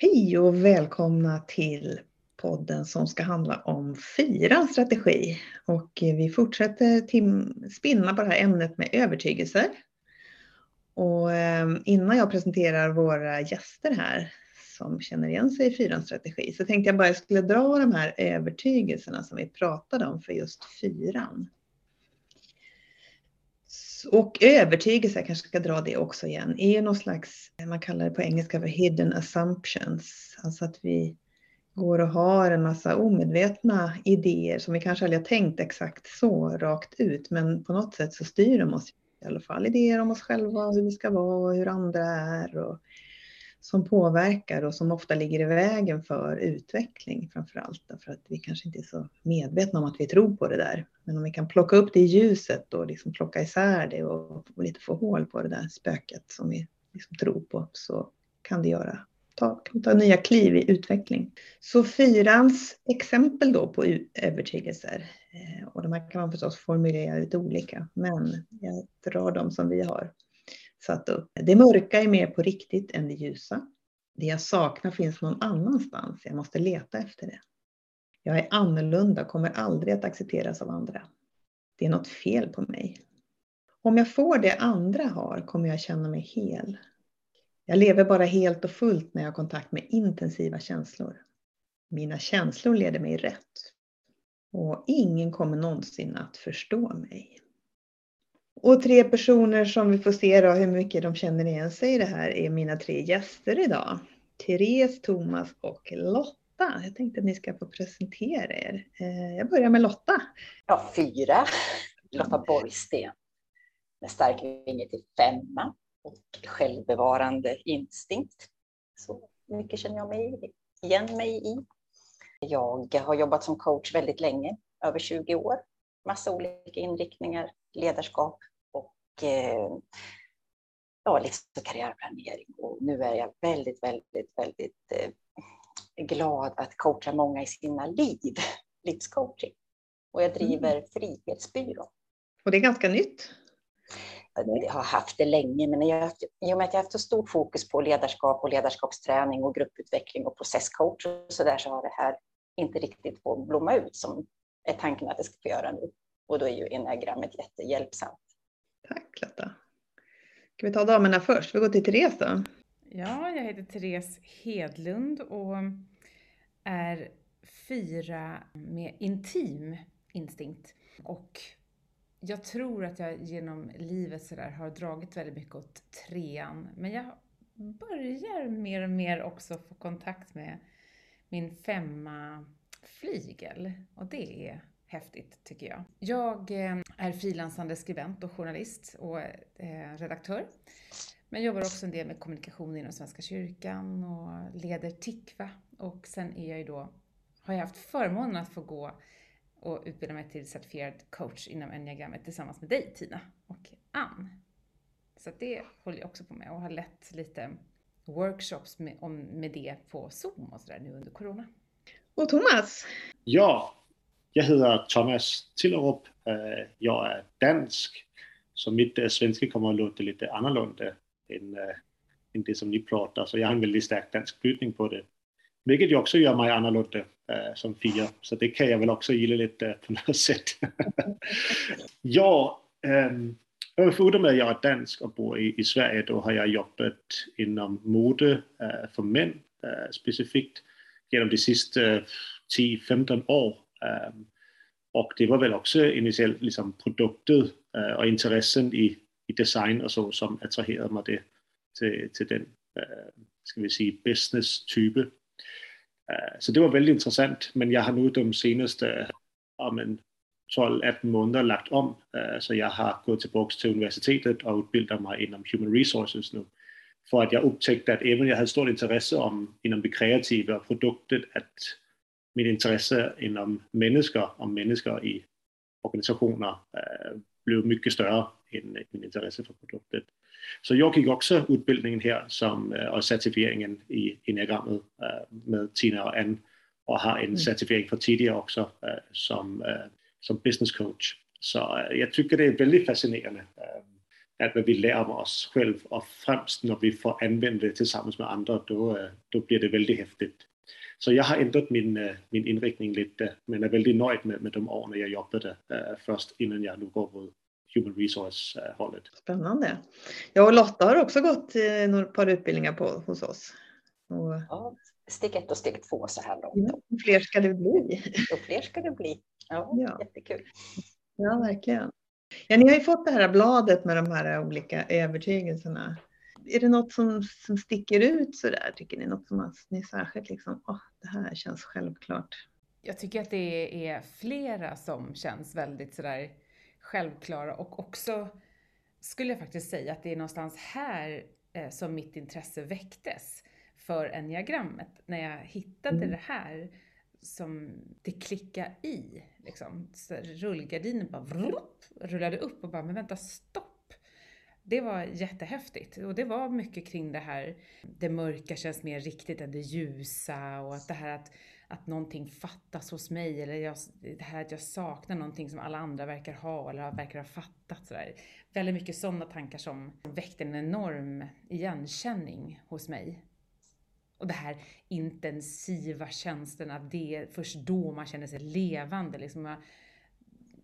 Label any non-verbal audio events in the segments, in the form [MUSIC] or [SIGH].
Hej och välkomna till podden som ska handla om fyran strategi. Och eh, vi fortsätter spinna på det här ämnet med övertygelser. Och ehm, innan jag presenterar våra gäster här som känner igen sig i fyran strategi så tänkte jag bara jag skulle dra de här övertygelserna som vi pratade om för just fyran. Och övertygelse, jag kanske ska dra det också igen, är ju någon slags, man kallar det på engelska för hidden assumptions. Alltså att vi går och har en massa omedvetna idéer som vi kanske aldrig har tänkt exakt så rakt ut. Men på något sätt så styr de oss i alla fall. Idéer om oss själva, hur vi ska vara och hur andra är. Och som påverkar och som ofta ligger i vägen för utveckling framför allt. Därför att vi kanske inte är så medvetna om att vi tror på det där. Men om vi kan plocka upp det i ljuset och liksom plocka isär det och, och lite få hål på det där spöket som vi liksom tror på så kan det göra ta, kan ta nya kliv i utveckling. Så fyrans exempel då på övertygelser eh, och de här kan man förstås formulera lite olika men jag drar dem som vi har satt upp. Det mörka är mer på riktigt än det ljusa. Det jag saknar finns någon annanstans. Jag måste leta efter det. Jag är annorlunda, och kommer aldrig att accepteras av andra. Det är något fel på mig. Om jag får det andra har kommer jag känna mig hel. Jag lever bara helt och fullt när jag har kontakt med intensiva känslor. Mina känslor leder mig rätt. Och ingen kommer någonsin att förstå mig. Och tre personer som vi får se då hur mycket de känner igen sig i det här är mina tre gäster idag. Therese, Thomas och Lotta. Jag tänkte att ni ska få presentera er. Eh, jag börjar med Lotta. Ja, fyra. Lotta Borgsten. Med stark vinge till femma och självbevarande instinkt. Så mycket känner jag mig igen mig i. Jag har jobbat som coach väldigt länge, över 20 år. Massa olika inriktningar, ledarskap ja, livs och karriärplanering. Och nu är jag väldigt, väldigt, väldigt eh, glad att coacha många i sina liv, [LAUGHS] livscoaching. Och jag driver mm. Frihetsbyrån. Och det är ganska nytt? Jag har haft det länge, men jag, i och med att jag haft så stort fokus på ledarskap och ledarskapsträning och grupputveckling och processcoach och så där så har det här inte riktigt fått blomma ut som är tanken att det ska få göra nu. Och då är ju enneagrammet jättehjälpsamt. Tack Lotta. Ska vi ta damerna först? Vi går till Therese då. Ja, jag heter Therese Hedlund och är fyra med intim instinkt. Och jag tror att jag genom livet sådär har dragit väldigt mycket åt trean. Men jag börjar mer och mer också få kontakt med min femma flygel. Och det är häftigt tycker jag. Jag eh, är frilansande skribent och journalist och eh, redaktör. Men jobbar också en del med kommunikation inom Svenska kyrkan och leder TIKVA. Och sen är jag ju då, har jag haft förmånen att få gå och utbilda mig till certifierad coach inom enneagrammet tillsammans med dig Tina och Ann. Så det håller jag också på med och har lett lite workshops med, om, med det på Zoom och sådär nu under Corona. Och Thomas? Ja, jag heter Thomas Tillerup. Øh, jag är dansk, så mitt øh, svenska kommer att låta lite øh, annorlunda än, än det som ni pratar, så jag har en väldigt stark dansk brytning på det. Vilket ju också gör mig annorlunda äh, som fia. så det kan jag väl också gilla lite på något sätt. ja, förutom att jag är dansk och bor i, i, Sverige, då har jag jobbat inom mode äh, för män äh, specifikt genom de sista 10-15 år. Och det var väl också initiellt liksom produktet øh, och intressen i, i design och så som attraherade mig det, till, till den, øh, ska vi säga, business-type. Øh, så det var väldigt intressant, men jag har nu de senaste ja, 12-18 månader lagt om, så jag har gått tillbaka till universitetet och utbildat mig inom human resources nu. För att jag upptäckte att även jag hade stort intresse om, inom det kreativa och produktet, att mitt intresse inom människor och människor i organisationer äh, blev mycket större än min intresse för produktet. Så jag gick också utbildningen här som, och certifieringen i enneagrammet med Tina och Ann och har en mm. certifiering för tidigare också som, som business coach. Så jag tycker det är väldigt fascinerande allt vad vi lär oss själva och främst när vi får använda det tillsammans med andra då, då blir det väldigt häftigt. Så jag har ändrat min, min inriktning lite men är väldigt nöjd med, med de åren jag jobbade äh, först innan jag nu går på Human Resource-hållet. Spännande. Jag och Lotta har också gått eh, ett par utbildningar på, hos oss. Och... Ja, steg ett och steg två så här långt. Ja, fler ska det bli. Och fler ska det bli. Ja, [LAUGHS] ja. jättekul. Ja, verkligen. Ja, ni har ju fått det här bladet med de här olika övertygelserna. Är det något som, som sticker ut så där? Tycker ni något som ni särskilt liksom, oh, det här känns självklart? Jag tycker att det är flera som känns väldigt sådär självklara och också skulle jag faktiskt säga att det är någonstans här eh, som mitt intresse väcktes för enneagrammet. När jag hittade mm. det här som det klickade i. Liksom. Så rullgardinen bara vrupp, rullade upp och bara, men vänta, stopp! Det var jättehäftigt och det var mycket kring det här, det mörka känns mer riktigt än det ljusa och att det här att, att någonting fattas hos mig eller jag, det här att jag saknar någonting som alla andra verkar ha eller verkar ha fattat. Sådär. Väldigt mycket sådana tankar som väckte en enorm igenkänning hos mig. Och det här intensiva känslan att det är först då man känner sig levande liksom,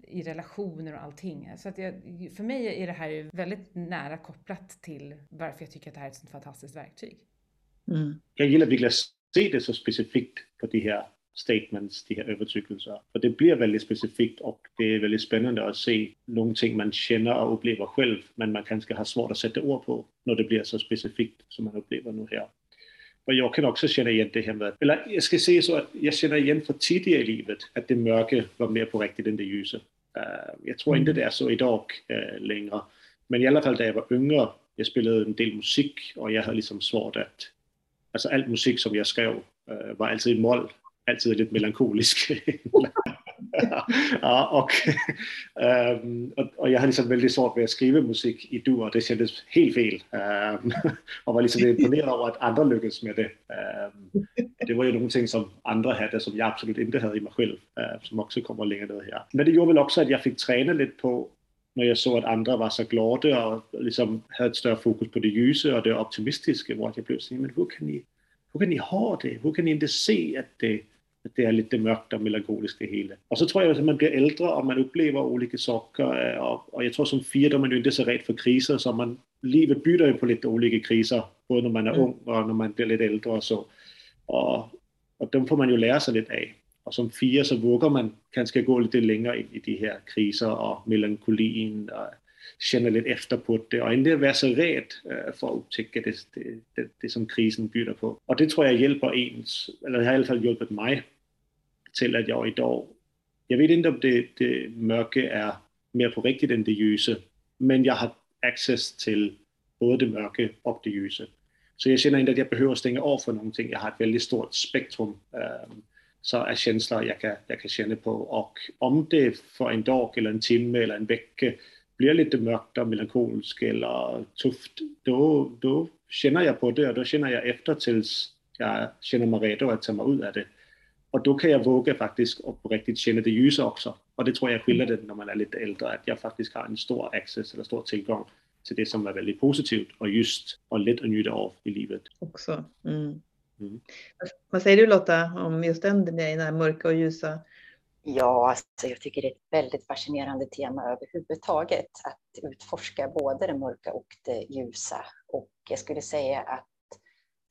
i relationer och allting. Så att jag, för mig är det här väldigt nära kopplat till varför jag tycker att det här är ett sånt fantastiskt verktyg. Mm. Jag gillar verkligen att se det så specifikt på de här statements, de här övertygelserna. För det blir väldigt specifikt och det är väldigt spännande att se någonting man känner och upplever själv, men man kanske har svårt att sätta ord på när det blir så specifikt som man upplever nu här. Och jag kan också känna igen det här med, eller jag ska säga så att jag känner igen från tidigare i livet att det mörka var mer på riktigt än det ljusa. Uh, jag tror inte det är så idag uh, längre. Men i alla fall när jag var yngre, jag spelade en del musik och jag hade liksom svårt att, alltså all musik som jag skrev uh, var alltid i moll, alltid lite melankolisk. [LAUGHS] [LAUGHS] [LAUGHS] ja, och, um, och, jag hade liksom väldigt svårt med att skriva musik i duo, det kändes helt fel. Ehm, [LAUGHS] um, och var liksom imponerad över att andra lyckades med det. Um, det var ju någonting som andra hade som jag absolut inte hade i mig själv, uh, som också kommer längre ner här. Men det gjorde väl också att jag fick träna lite på när jag såg att andra var så glada och liksom hade ett större fokus på det ljusa och det optimistiska, var jag blev men hur kan ni, hur kan ni ha det? Hur kan ni inte se att det det är lite mörkt och melankoliskt det hela. Och så tror jag att man blir äldre och man upplever olika saker. Och, och jag tror som då man ju inte så rädd för kriser, så man, livet byter ju på lite olika kriser, både när man är mm. ung och när man blir lite äldre och så. Och, och de får man ju lära sig lite av. Och som fyra så vågar man kanske gå lite längre in i de här kriser och melankolin och känna lite efter på det och inte vara så rädd för att upptäcka det, det, det, det, som krisen bjuder på. Och det tror jag hjälper ens, eller det har i alla fall hjälpt mig till att jag idag, jag vet inte om det, det mörka är mer på riktigt än det ljusa, men jag har access till både det mörka och det ljusa. Så jag känner inte att jag behöver stänga av för någonting. Jag har ett väldigt stort spektrum um, så av känslor jag kan, jag kan känna på. Och om det för en dag eller en timme eller en vecka blir lite mörkt och melankoliskt eller tufft, då, då känner jag på det och då känner jag efter tills jag känner mig redo att ta mig ut av det. Och då kan jag våga faktiskt och på riktigt känna det ljusa också. Och det tror jag är skillnaden när man är lite äldre, att jag faktiskt har en stor access eller stor tillgång till det som är väldigt positivt och just och lätt att njuta av i livet. Också. Mm. Mm. Vad säger du Lotta om just den, den där mörka och ljusa? Ja, alltså jag tycker det är ett väldigt fascinerande tema överhuvudtaget att utforska både det mörka och det ljusa. Och jag skulle säga att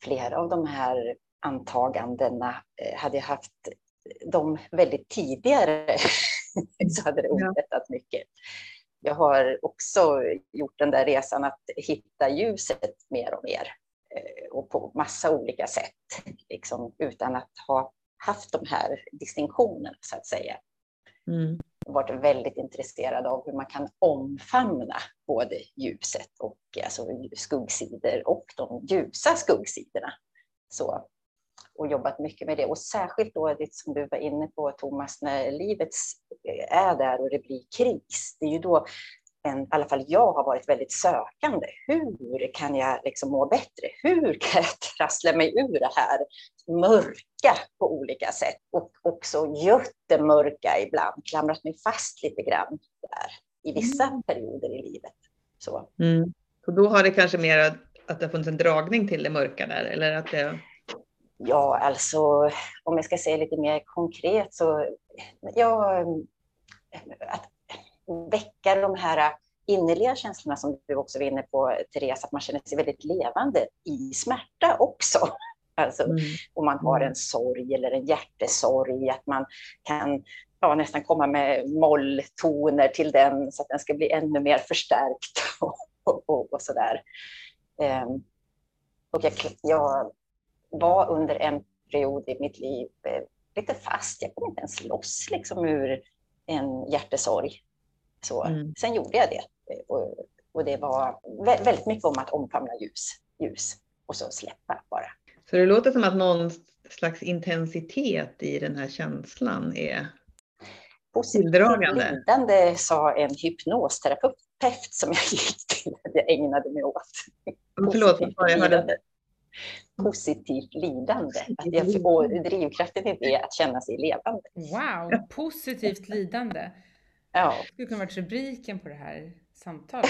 flera av de här antagandena, eh, hade jag haft dem väldigt tidigare [LAUGHS] så hade det underlättat mycket. Jag har också gjort den där resan att hitta ljuset mer och mer eh, och på massa olika sätt, liksom, utan att ha haft de här distinktionerna så att säga. Mm. varit väldigt intresserad av hur man kan omfamna både ljuset och alltså skuggsidor och de ljusa skuggsidorna. Så och jobbat mycket med det. Och särskilt då det som du var inne på Thomas, när livet är där och det blir kris. Det är ju då en, i alla fall jag har varit väldigt sökande. Hur kan jag liksom må bättre? Hur kan jag trassla mig ur det här mörka på olika sätt? Och också jättemörka ibland, klamrat mig fast lite grann där i vissa mm. perioder i livet. Så. Mm. Så då har det kanske mer att, det har funnits en dragning till det mörka där eller att det... Ja, alltså om jag ska säga lite mer konkret så ja, att väcka de här innerliga känslorna som du också var inne på, Therese, att man känner sig väldigt levande i smärta också. Alltså mm. om man har en sorg eller en hjärtesorg, att man kan ja, nästan komma med molltoner till den så att den ska bli ännu mer förstärkt och, [LAUGHS] och, och, och sådär. Um, och jag, jag, var under en period i mitt liv eh, lite fast. Jag kom inte ens loss liksom ur en hjärtesorg. Så, mm. Sen gjorde jag det. Och, och, det var väldigt mycket om att omfamna ljus, ljus och så släppa bara. Så det låter som att någon slags intensitet i den här känslan är tilldragande? lidande, sa en hypnosterapeut som jag gick till, [LAUGHS] jag ägnade mig åt. Förlåt, jag hörde positivt lidande. Att jag, och drivkraften i det är att känna sig levande. Wow, [LAUGHS] positivt lidande. Ja. Det skulle kunna varit rubriken på det här samtalet.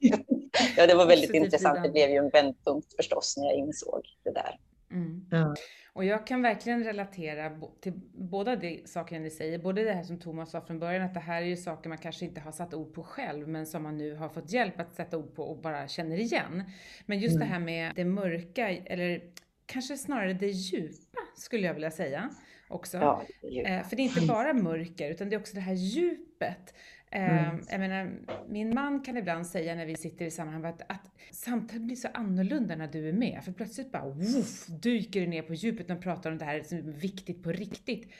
[LAUGHS] ja, det var väldigt positivt intressant. Lidande. Det blev ju en vändpunkt förstås när jag insåg det där. Mm. Ja. Och jag kan verkligen relatera till båda de sakerna ni säger. Både det här som Thomas sa från början, att det här är ju saker man kanske inte har satt ord på själv, men som man nu har fått hjälp att sätta ord på och bara känner igen. Men just mm. det här med det mörka, eller kanske snarare det djupa, skulle jag vilja säga också. Ja, eh, för det är inte bara mörker, utan det är också det här djupet. Mm. Ehm, jag menar, min man kan ibland säga när vi sitter i sammanhang att, att samtalet blir så annorlunda när du är med. För plötsligt bara woof, dyker det ner på djupet och pratar om det här som är viktigt på riktigt.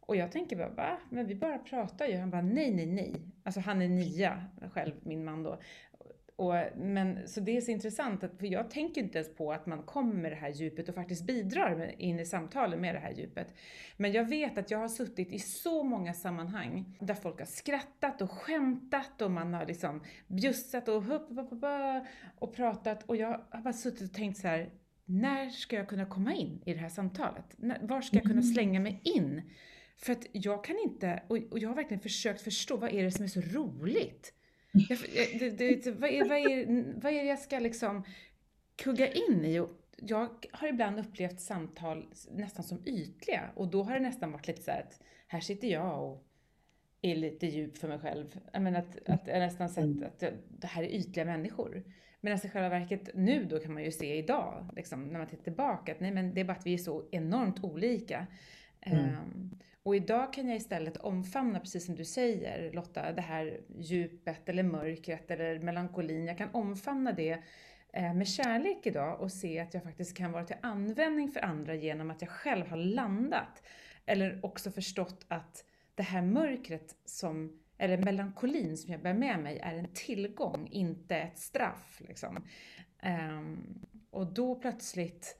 Och jag tänker bara, va? Men vi bara pratar ju. Han bara, nej, nej, nej. Alltså han är nia själv, min man då. Och, men, så det är så intressant, att, för jag tänker inte ens på att man kommer det här djupet och faktiskt bidrar med, in i samtalen med det här djupet. Men jag vet att jag har suttit i så många sammanhang där folk har skrattat och skämtat och man har liksom bjussat och hupp, hupp, hupp, och pratat och jag har bara suttit och tänkt så här, när ska jag kunna komma in i det här samtalet? Var ska jag kunna mm. slänga mig in? För att jag kan inte, och jag har verkligen försökt förstå, vad är det som är så roligt? Jag, det, det, vad, är, vad, är, vad är det jag ska liksom kugga in i? Och jag har ibland upplevt samtal nästan som ytliga och då har det nästan varit lite så här att här sitter jag och är lite djup för mig själv. Jag menar att, att jag nästan sett mm. att det här är ytliga människor. Men alltså i själva verket nu då kan man ju se idag, liksom, när man tittar tillbaka, att nej men det är bara att vi är så enormt olika. Mm. Ehm, och idag kan jag istället omfamna, precis som du säger Lotta, det här djupet eller mörkret eller melankolin. Jag kan omfamna det eh, med kärlek idag och se att jag faktiskt kan vara till användning för andra genom att jag själv har landat. Eller också förstått att det här mörkret som, eller melankolin som jag bär med mig är en tillgång, inte ett straff. Liksom. Ehm, och då plötsligt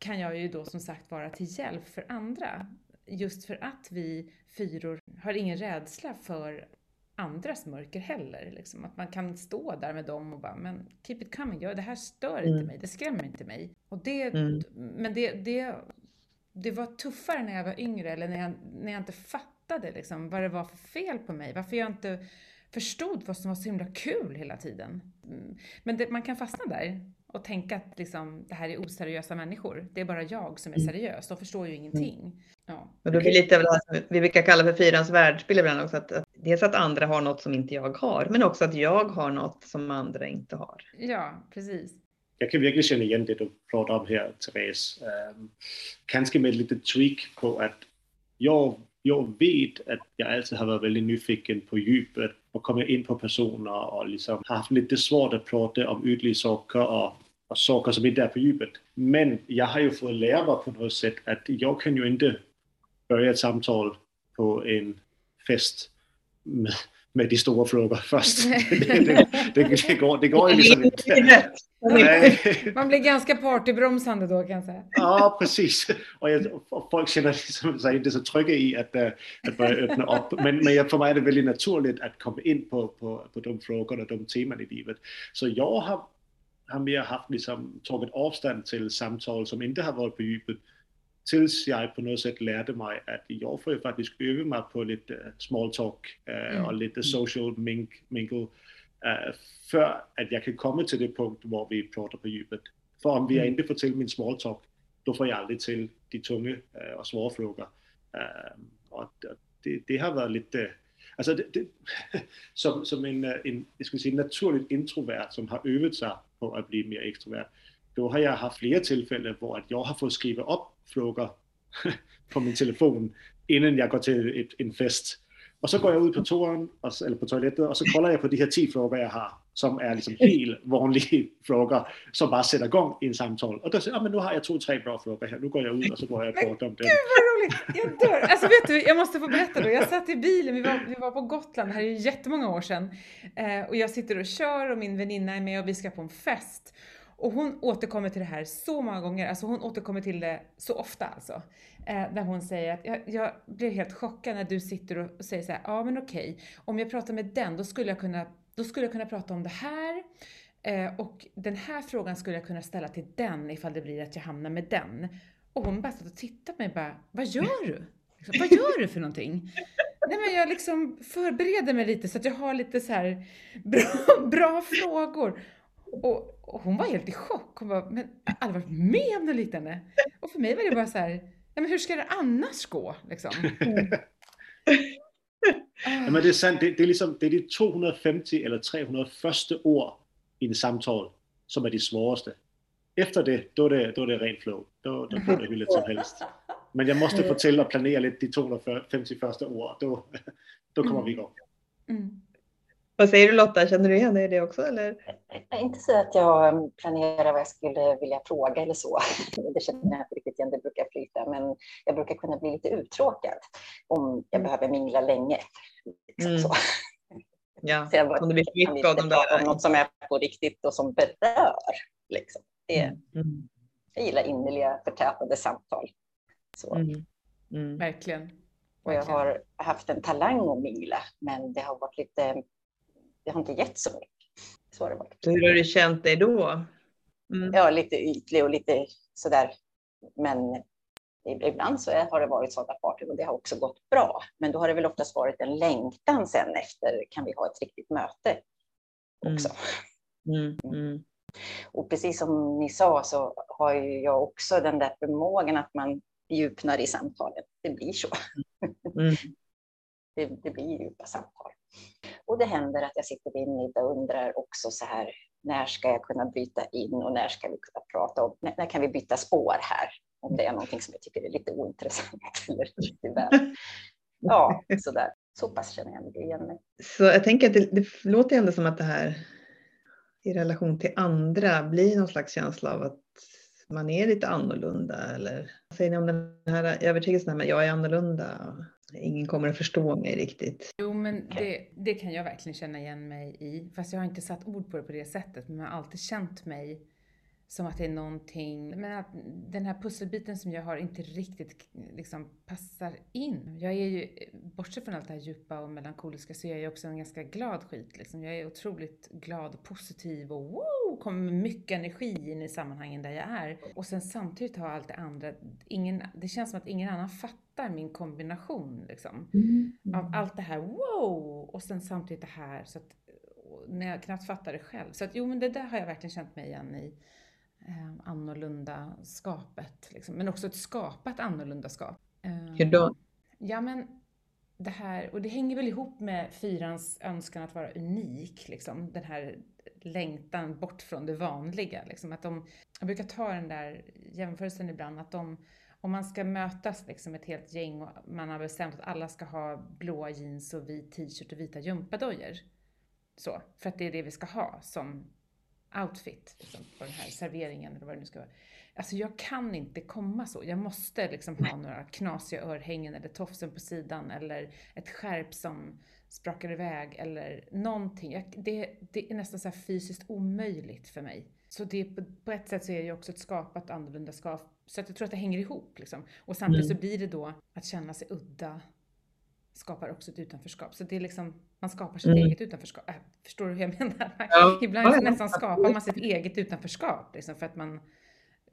kan jag ju då som sagt vara till hjälp för andra just för att vi fyror har ingen rädsla för andras mörker heller. Liksom. Att man kan stå där med dem och bara, men keep it coming, ja, det här stör mm. inte mig, det skrämmer inte mig. Och det, mm. Men det, det, det var tuffare när jag var yngre, eller när jag, när jag inte fattade liksom, vad det var för fel på mig, varför jag inte förstod vad som var så himla kul hela tiden. Mm. Men det, man kan fastna där och tänka att liksom, det här är oseriösa människor. Det är bara jag som är mm. seriös. De förstår ju ingenting. Ja. Och då blir lite av det här som vi brukar kalla för fyrans världsbild ibland också. Att, att dels att andra har något som inte jag har, men också att jag har något som andra inte har. Ja, precis. Jag kan verkligen känna igen det du pratar om här, Therese. Um, kanske med lite tweak på att jag, jag vet att jag alltid har varit väldigt nyfiken på djupet och komma in på personer och liksom haft lite svårt att prata om ytliga saker och, och saker som inte är på djupet. Men jag har ju fått lära mig på något sätt att jag kan ju inte börja ett samtal på en fest med, med de stora frågorna först. det, det, det, det, går, det går ju liksom inte. Man blir ganska partybromsande då kan jag säga. Ja, precis. Och, jag, och folk känner liksom sig inte så trygga i att, äh, att börja öppna upp. Men, men för mig är det väldigt naturligt att komma in på, på, på de frågorna, de teman i livet. Så jag har, har mer haft liksom, tagit avstånd till samtal som inte har varit på djupet tills jag på något sätt lärde mig att jag får ju faktiskt öva mig på lite small talk äh, mm. och lite social mink, mingle uh, för att jag kan komma till det punkt där vi pratar på djupet. För om vi mm. inte får till min small talk, då får jag aldrig till de tunga uh, och svåra frågor. Och det, det, har varit lite, alltså det, det, [LAUGHS] som, som en, en jag ska säga, naturligt introvert som har övat sig på att bli mer extrovert, då har jag haft flera tillfällen där jag har fått skriva upp frågor [LAUGHS] på min telefon innan jag går till ett, en fest. Och så går jag ut på toan, eller på toaletten, och så kollar jag på de här tio frågor jag har, som är liksom helt vanliga [LAUGHS] frågor, som bara sätter igång en samtal. Och då säger jag, ah, men nu har jag två, tre bra frågor här, nu går jag ut och så går jag på pratar om. Gud vad roligt! Jag dör! Alltså vet du, jag måste få berätta då. Jag satt i bilen, vi var, vi var på Gotland, det här är ju jättemånga år sedan. Eh, och jag sitter och kör och min väninna är med och vi ska på en fest. Och hon återkommer till det här så många gånger, alltså hon återkommer till det så ofta alltså. Eh, där hon säger att jag, jag blir helt chockad när du sitter och säger så här, ja men okej, om jag pratar med den då skulle jag kunna, då skulle jag kunna prata om det här. Eh, och den här frågan skulle jag kunna ställa till den ifall det blir att jag hamnar med den. Och hon bara satt och tittade på mig och bara, vad gör du? Liksom, vad gör du för någonting? Nej men jag liksom förbereder mig lite så att jag har lite så här bra, [LAUGHS] bra frågor. Och, och, hon var helt i chock. Hon bara, men jag har aldrig varit med om något liknande. Och för mig var det bara så här, ja, men hur ska det annars gå? Liksom? [LAUGHS] ja, men det är sant, det, det, är liksom, det är de 250 eller 300 första ord i en samtal som är de svåraste. Efter det, då är det, då är det rent flow. Då, då går det hur lätt som helst. Men jag måste få till att planera lite de 250 första ord. Då, då kommer mm. vi igång. Mm. Vad säger du Lotta, känner du igen dig i det också? Eller? Inte så att jag planerar vad jag skulle vilja fråga eller så. [LAUGHS] Det känner jag inte riktigt igen, det brukar flyta. Men jag brukar kunna bli lite uttråkad om jag mm. behöver mingla länge. Liksom mm. så. [LAUGHS] Ja, så jag om det blir mycket av de där. Om något som är på riktigt och som berör. Liksom. Det, mm. mm. Jag gillar innerliga förtätade samtal. Så. Mm. Mm. Verkligen. Och jag har haft en talang att mingla, men det har varit lite det har inte gett så mycket. Så har det varit. Hur har du känt dig då? Mm. Ja, lite ytlig och lite sådär. Men ibland så har det varit sådana partyn och det har också gått bra. Men då har det väl oftast varit en längtan sen efter, kan vi ha ett riktigt möte också. Mm. Mm. mm. Och precis som ni sa så har ju jag också den där förmågan att man djupnar i samtalet. Det blir så. Mm. [LAUGHS] det, det blir djupa samtal. Och det händer att jag sitter vid en middag och undrar också så här, när ska jag kunna bryta in och när ska vi kunna prata om, när, när kan vi byta spår här? Om det är någonting som jag tycker är lite ointressant [LAUGHS] eller lite Ja, sådär. Så pass känner jag mig igen mig. Så jag tänker att det, det låter ändå som att det här i relation till andra blir någon slags känsla av att man är lite annorlunda eller vad säger ni om den här övertygelsen att jag är annorlunda? Ingen kommer att förstå mig riktigt. Jo, men det, det kan jag verkligen känna igen mig i. Fast jag har inte satt ord på det på det sättet, men jag har alltid känt mig som att det är någonting, men att den här pusselbiten som jag har inte riktigt liksom passar in. Jag är ju, bortsett från allt det här djupa och melankoliska, så är jag också en ganska glad skit liksom. Jag är otroligt glad och positiv och wow, kommer med mycket energi in i sammanhangen där jag är. Och sen samtidigt har allt det andra, ingen, det känns som att ingen annan fattar min kombination liksom. Mm. Av allt det här wow, och sen samtidigt det här, så att när jag knappt fattar det själv. Så att jo, men det där har jag verkligen känt mig igen i eh, annorlunda skapet. Liksom. Men också ett skapat annorlunda skap. Eh, Hur då? Ja men det här, och det hänger väl ihop med fyrans önskan att vara unik, liksom. Den här längtan bort från det vanliga. Liksom. Att de, jag brukar ta den där jämförelsen ibland, att de, om man ska mötas liksom ett helt gäng och man har bestämt att alla ska ha blåa jeans och vit t-shirt och vita gympadojor. Så, för att det är det vi ska ha som outfit liksom, på den här serveringen eller vad det nu ska vara. Alltså jag kan inte komma så. Jag måste liksom ha några knasiga örhängen eller tofsen på sidan eller ett skärp som sprakar iväg eller någonting. Jag, det, det, är nästan så fysiskt omöjligt för mig. Så det, på ett sätt så är det ju också ett skapat annorlunda skap. Så att jag tror att det hänger ihop liksom. Och samtidigt mm. så blir det då att känna sig udda skapar också ett utanförskap. Så det är liksom, man skapar sitt mm. eget utanförskap. Äh, förstår du hur jag menar? Ja. [LAUGHS] Ibland ja, nästan skapar man sitt eget utanförskap liksom, för att man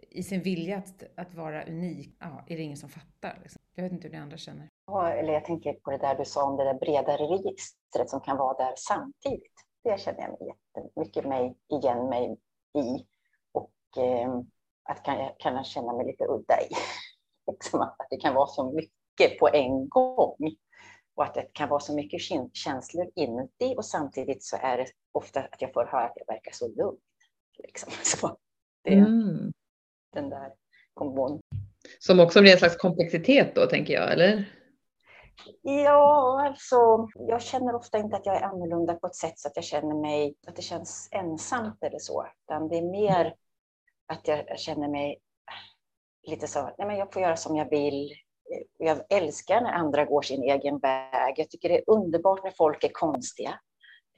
i sin vilja att, att vara unik, ja, är det ingen som fattar. Liksom. Jag vet inte hur ni andra känner. Ja, eller jag tänker på det där du sa om det där bredare registret som kan vara där samtidigt. det känner jag mig jättemycket mig, igen mig i. Och eh, att kan jag kan känna mig lite udda i. [LAUGHS] liksom att det kan vara så mycket på en gång. Och att det kan vara så mycket känslor inuti och samtidigt så är det ofta att jag får höra att jag verkar så lugn. Liksom. [LAUGHS] Så det, mm. Den där kombon. Som också blir en slags komplexitet då, tänker jag, eller? Ja, alltså jag känner ofta inte att jag är annorlunda på ett sätt så att jag känner mig, att det känns ensamt eller så, utan det är mer att jag känner mig lite så, nej men jag får göra som jag vill. Jag älskar när andra går sin egen väg. Jag tycker det är underbart när folk är konstiga.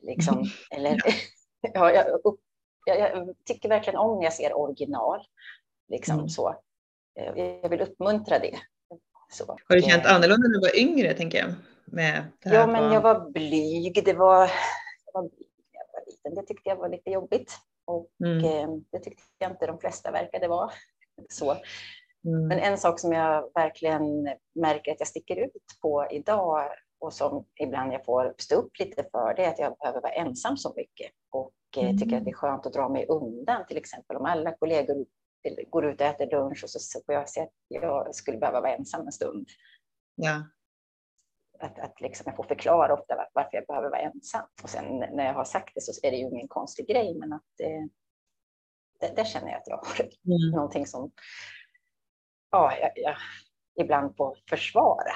Liksom. Mm. [LAUGHS] Eller, [LAUGHS] ja, jag, jag, jag, tycker verkligen om när jag ser original. Liksom mm. så. Jag vill uppmuntra det. Så. Har du känt annorlunda när du var yngre, tänker jag? Med ja, men på... jag var blyg. Det var, jag var, jag var liten. Det tyckte jag var lite jobbigt. Och mm. eh, det tyckte jag inte de flesta verkade vara. [LAUGHS] Så. Mm. Men en sak som jag verkligen märker att jag sticker ut på idag och som ibland jag får stå upp lite för, det är att jag behöver vara ensam så mycket och mm. tycker att det är skönt att dra mig undan. Till exempel om alla kollegor går ut och äter lunch och så får jag se att jag skulle behöva vara ensam en stund. Ja. Att, att liksom jag får förklara ofta varför jag behöver vara ensam. Och sen när jag har sagt det så är det ju ingen konstig grej, men att eh, det, det, känner jag att jag har mm. någonting som ja, jag, jag ibland får försvara.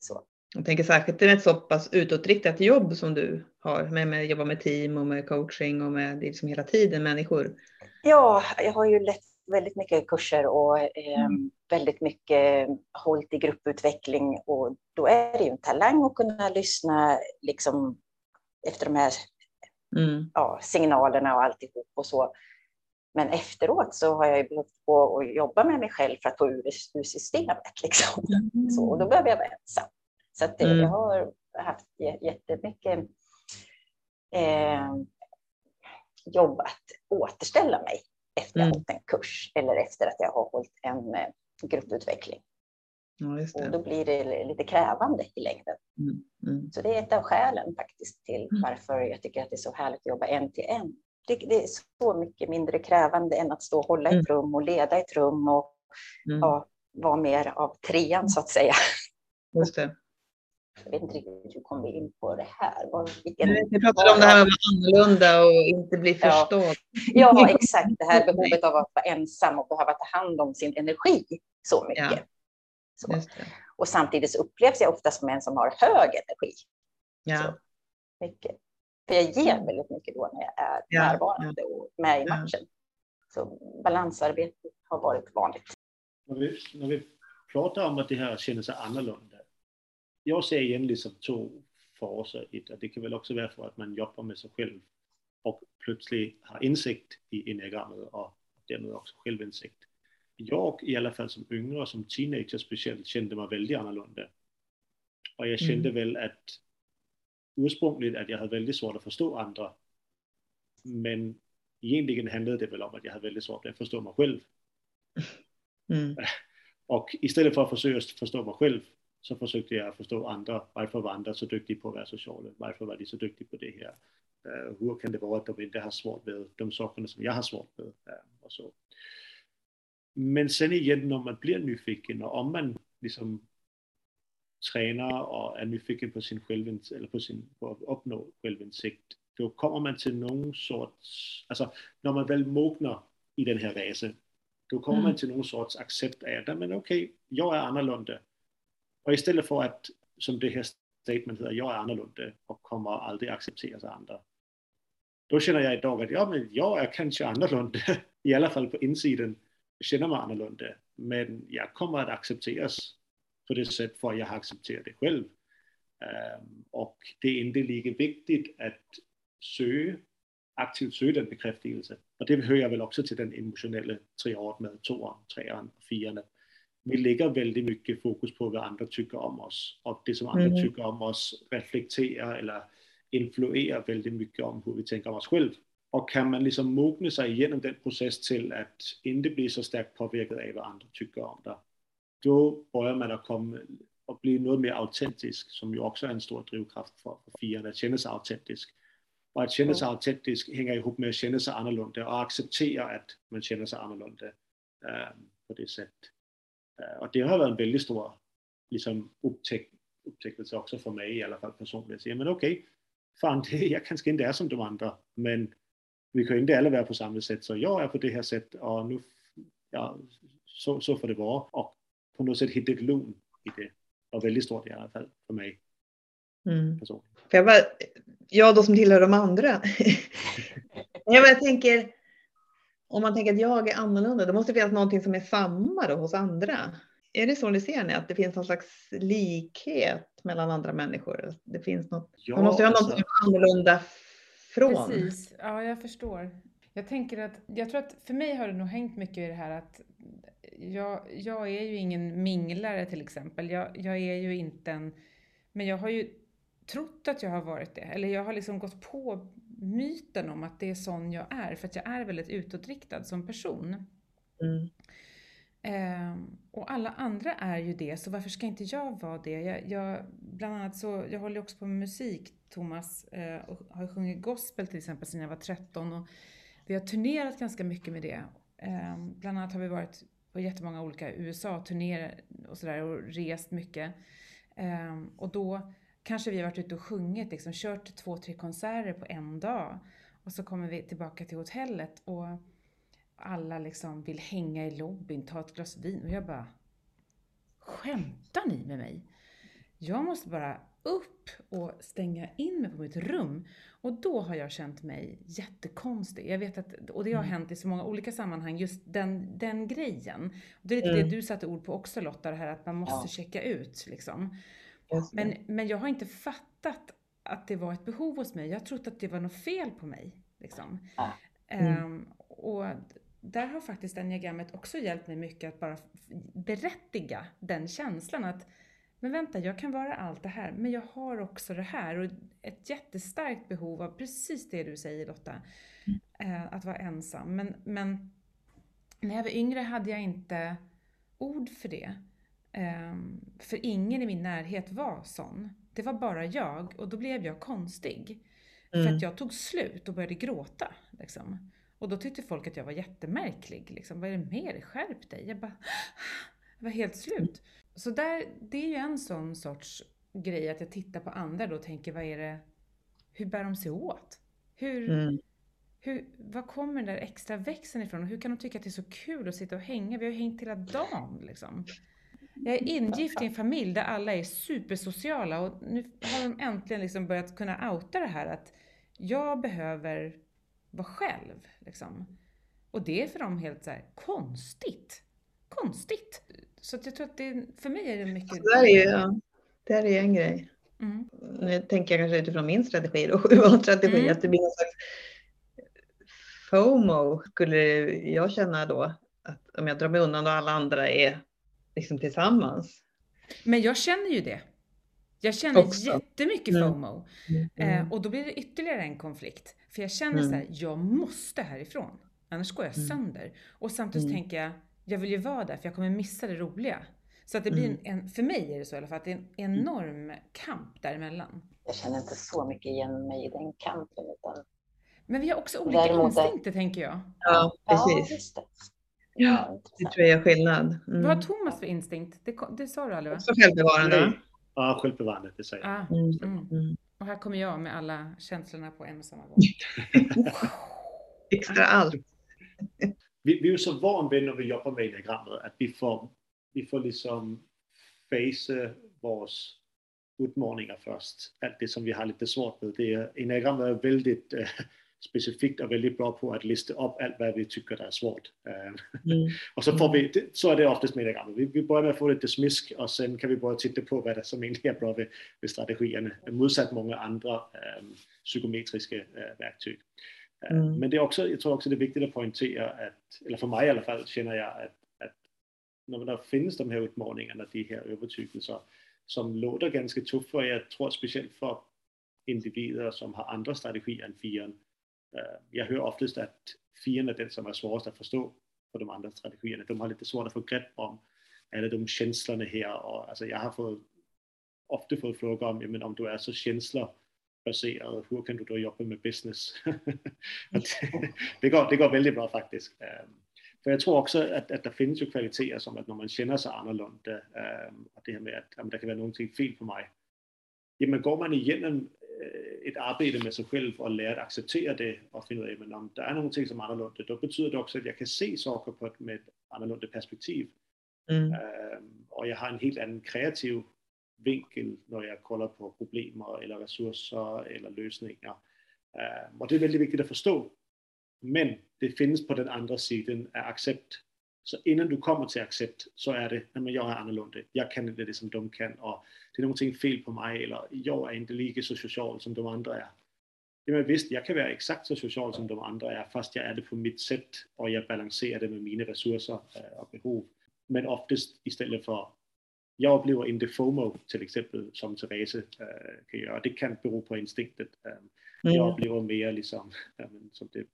Så. Jag tänker särskilt med ett så pass utåtriktat jobb som du har, med, med jobba med team och med coaching och med liksom hela tiden människor. Ja, jag har ju lett väldigt mycket kurser och eh, mm. väldigt mycket hållit i grupputveckling och då är det ju en talang att kunna lyssna liksom efter de här mm. ja, signalerna och alltihop och så. Men efteråt så har jag ju behövt gå och jobba med mig själv för att få ur, ur systemet. Liksom. Mm. Så, och då behöver jag vara ensam. Så att, mm. jag har haft jättemycket eh, jobb att återställa mig efter att jag mm. hållit en kurs eller efter att jag har hållit en eh, grupputveckling. Ja, och då blir det lite krävande i längden. Mm. Mm. Så det är ett av skälen faktiskt till mm. varför jag tycker att det är så härligt att jobba en till en. Det, det är så mycket mindre krävande än att stå och hålla ett mm. rum och leda ett rum och mm. ja, vara mer av trean så att säga. Just det. Jag vet inte riktigt hur kom vi in på det här? Vilken, vi pratade om det här med att vara annorlunda och inte bli förstådd. Ja, ja, [LAUGHS] exakt. Det här behovet av att vara ensam och behöva ta hand om sin energi så mycket. Ja. Så. Och samtidigt så upplevs jag ofta som en som har hög energi. Ja. Så, mycket. För jag ger väldigt mycket då när jag är ja. närvarande och med i matchen. Så balansarbete har varit vanligt. När vi, när vi pratar om att det här känner sig annorlunda jag ser igen liksom två faser i det. Det kan väl också vara för att man jobbar med sig själv och plötsligt har insikt i enneagrammet och därmed också självinsikt. Jag i alla fall som yngre, som teenager speciellt, kände mig väldigt annorlunda. Och jag kände mm. väl att ursprungligen att jag hade väldigt svårt att förstå andra. Men egentligen handlade det väl om att jag hade väldigt svårt att förstå mig själv. Mm. [LAUGHS] Och istället för att försöka förstå mig själv så försökte jag förstå andra. Varför var andra så duktiga på att vara sociala? Varför var de så duktiga på det här? Uh, hur kan det vara att de inte har svårt med de sakerna som jag har svårt med? Uh, och så. Men sen igen när man blir nyfiken och om man liksom tränar och är nyfiken på sin självinsikt eller på, sin, på att uppnå självinsikt, då kommer man till någon sorts, alltså när man väl mognar i den här resan, då kommer mm. man till någon sorts accept av att, men okej, okay, jag är annorlunda och istället för att, som det här statementet heter, jag är annorlunda och kommer aldrig accepteras av andra. Då känner jag idag att ja, men jag är kanske annorlunda, [LAUGHS] i alla fall på insidan, känner mig annorlunda. Men jag kommer att accepteras på det sätt för att jag har accepterat det själv. Um, och det är inte lika viktigt att söka, aktivt söka den bekräftelse. Och det hör jag väl också till den emotionella triad med tvåan, trean och fyran vi lägger väldigt mycket fokus på vad andra tycker om oss och det som andra mm. tycker om oss reflekterar eller influerar väldigt mycket om hur vi tänker om oss själva. Och kan man liksom mogna sig igenom den process till att inte bli så starkt påverkad av vad andra tycker om det, då börjar man att komma och bli något mer autentisk, som ju också är en stor drivkraft för, för firan, att känna sig autentisk. Och att känna sig autentisk hänger ihop med att känna sig annorlunda och acceptera att man känner sig annorlunda äh, på det sättet. Äh, och det har varit en väldigt stor liksom, upptäck, upptäckelse också för mig i alla fall personligen. Så, men okej, okay, fan, det, jag kanske inte är som de andra, men vi kan inte alla vara på samma sätt, så jag är på det här sättet och nu, ja, så, så får det vara. Och på något sätt hitta ett lugn i det. var väldigt stort i alla fall för mig. Mm. För jag, bara, jag då som tillhör de andra. [LAUGHS] jag, bara tänker, om man tänker att jag är annorlunda, då måste det finnas någonting som är samma då hos andra. Är det så ni ser ni, att det finns någon slags likhet mellan andra människor? Det finns något, ja, man måste ju ha något alltså, annorlunda från. Precis, ja jag förstår. Jag tänker att, jag tror att för mig har det nog hängt mycket i det här att jag, jag är ju ingen minglare till exempel. Jag, jag är ju inte en, men jag har ju trott att jag har varit det. Eller jag har liksom gått på myten om att det är sån jag är, för att jag är väldigt utåtriktad som person. Mm. Eh, och alla andra är ju det, så varför ska inte jag vara det? Jag, jag bland annat så, jag håller också på med musik, Thomas, eh, och har sjungit gospel till exempel sedan jag var 13 och vi har turnerat ganska mycket med det. Eh, bland annat har vi varit på jättemånga olika USA-turnéer och sådär och rest mycket. Eh, och då kanske vi har varit ute och sjungit, liksom, kört två, tre konserter på en dag. Och så kommer vi tillbaka till hotellet och alla liksom vill hänga i lobbyn, ta ett glas vin och jag bara Skämtar ni med mig? Jag måste bara upp och stänga in mig på mitt rum. Och då har jag känt mig jättekonstig. Jag vet att, och det har mm. hänt i så många olika sammanhang, just den, den grejen. Och det är lite mm. det du satte ord på också Lotta, det här att man måste ja. checka ut liksom. Men, men jag har inte fattat att det var ett behov hos mig. Jag har trott att det var något fel på mig. Liksom. Mm. Um, och där har faktiskt enneagrammet också hjälpt mig mycket att bara berättiga den känslan att men vänta, jag kan vara allt det här, men jag har också det här och ett jättestarkt behov av precis det du säger Lotta, eh, att vara ensam. Men, men när jag var yngre hade jag inte ord för det. Eh, för ingen i min närhet var sån. Det var bara jag och då blev jag konstig. Mm. För att jag tog slut och började gråta. Liksom. Och då tyckte folk att jag var jättemärklig. Liksom, Vad är det med dig? Skärp dig! Jag bara, jag var helt slut. Så där, det är ju en sån sorts grej att jag tittar på andra då och tänker, vad är det, hur bär de sig åt? Hur, mm. hur, var kommer den där extra växeln ifrån? Och hur kan de tycka att det är så kul att sitta och hänga? Vi har ju hängt hela dagen liksom. Jag är ingift i en familj där alla är supersociala och nu har de äntligen liksom börjat kunna outa det här att jag behöver vara själv. Liksom. Och det är för dem helt så här, konstigt. Konstigt. Så jag tror att det, för mig är det mycket... Så det, är ju, ja, det är ju en grej. Mm. Nu tänker jag kanske utifrån min strategi då, [LAUGHS] strategi, mm. att det blir någon slags FOMO skulle jag känna då. Att om jag drar mig undan och alla andra är liksom tillsammans. Men jag känner ju det. Jag känner Också. jättemycket mm. FOMO. Mm. Eh, och då blir det ytterligare en konflikt. För jag känner mm. så här, jag måste härifrån. Annars går jag mm. sönder. Och samtidigt mm. tänker jag, jag vill ju vara där för jag kommer missa det roliga. Så att det blir mm. en, för mig är det så i alla fall, att det är en enorm kamp däremellan. Jag känner inte så mycket igen mig i den kampen. Utan... Men vi har också olika Däremot instinkter är... tänker jag. Ja, precis. Ja, Ja, det tror jag är skillnad. Mm. Vad har Thomas för instinkt? Det, det sa du aldrig va? Också självbevarande. Ja, självbevarande, det säger jag. Ah, mm. Mm. Och här kommer jag med alla känslorna på en och samma gång. [LAUGHS] Extra allt. [LAUGHS] vi, vi är så vana vid när vi jobbar med enneagrammet att vi får, vi får liksom face våra utmaningar först. Allt det som vi har lite svårt med. Det är, enneagrammet är väldigt äh, specifikt och väldigt bra på att lista upp allt vad vi tycker är svårt. Mm. [LAUGHS] och så får vi, så är det oftast med det vi, vi börjar med att få lite smisk och sen kan vi börja titta på vad det är som egentligen är bra med, med strategierna, motsatt många andra ähm, psykometriska äh, verktyg. Mm. Men det är också, jag tror också det är viktigt att poängtera att, eller för mig i alla fall känner jag att, att när det finns de här utmaningarna, de här övertygelser som låter ganska tuffa, jag tror speciellt för individer som har andra strategier än Eh, Eh, jag hör oftast att fienden är den som är svårast att förstå för de andra strategierna. De har lite svårt att få grepp om alla de känslorna här. Och, alltså, jag har fått, ofta fått frågor om, men om du är så känslobaserad. Hur kan du då jobba med business? [LAUGHS] det, går, det går väldigt bra faktiskt. För jag tror också att, att det finns ju kvaliteter som att när man känner sig annorlunda, och det här med att, att det kan vara någonting fel på mig. Jamen går man igenom ett arbete med sig själv och lär att acceptera det och finna att om det är någonting som är annorlunda, då betyder det också att jag kan se ett, med ett annorlunda perspektiv. Mm. Um, och jag har en helt annan kreativ vinkel när jag kollar på problem eller resurser eller lösningar. Um, och det är väldigt viktigt att förstå. Men det finns på den andra sidan är accept. Så innan du kommer till accept så är det, nej men jag är annorlunda, jag kan inte det som de kan och det är någonting fel på mig eller jag är inte lika så social som de andra är. Ja, men visst, jag kan vara exakt så social som de andra är fast jag är det på mitt sätt och jag balanserar det med mina resurser eh, och behov. Men oftast istället för jag upplever inte FOMO till exempel som Therese äh, kan göra. Det kan bero på instinktet. Äh, mm. Jag upplever mer liksom, äh, [LAUGHS] som det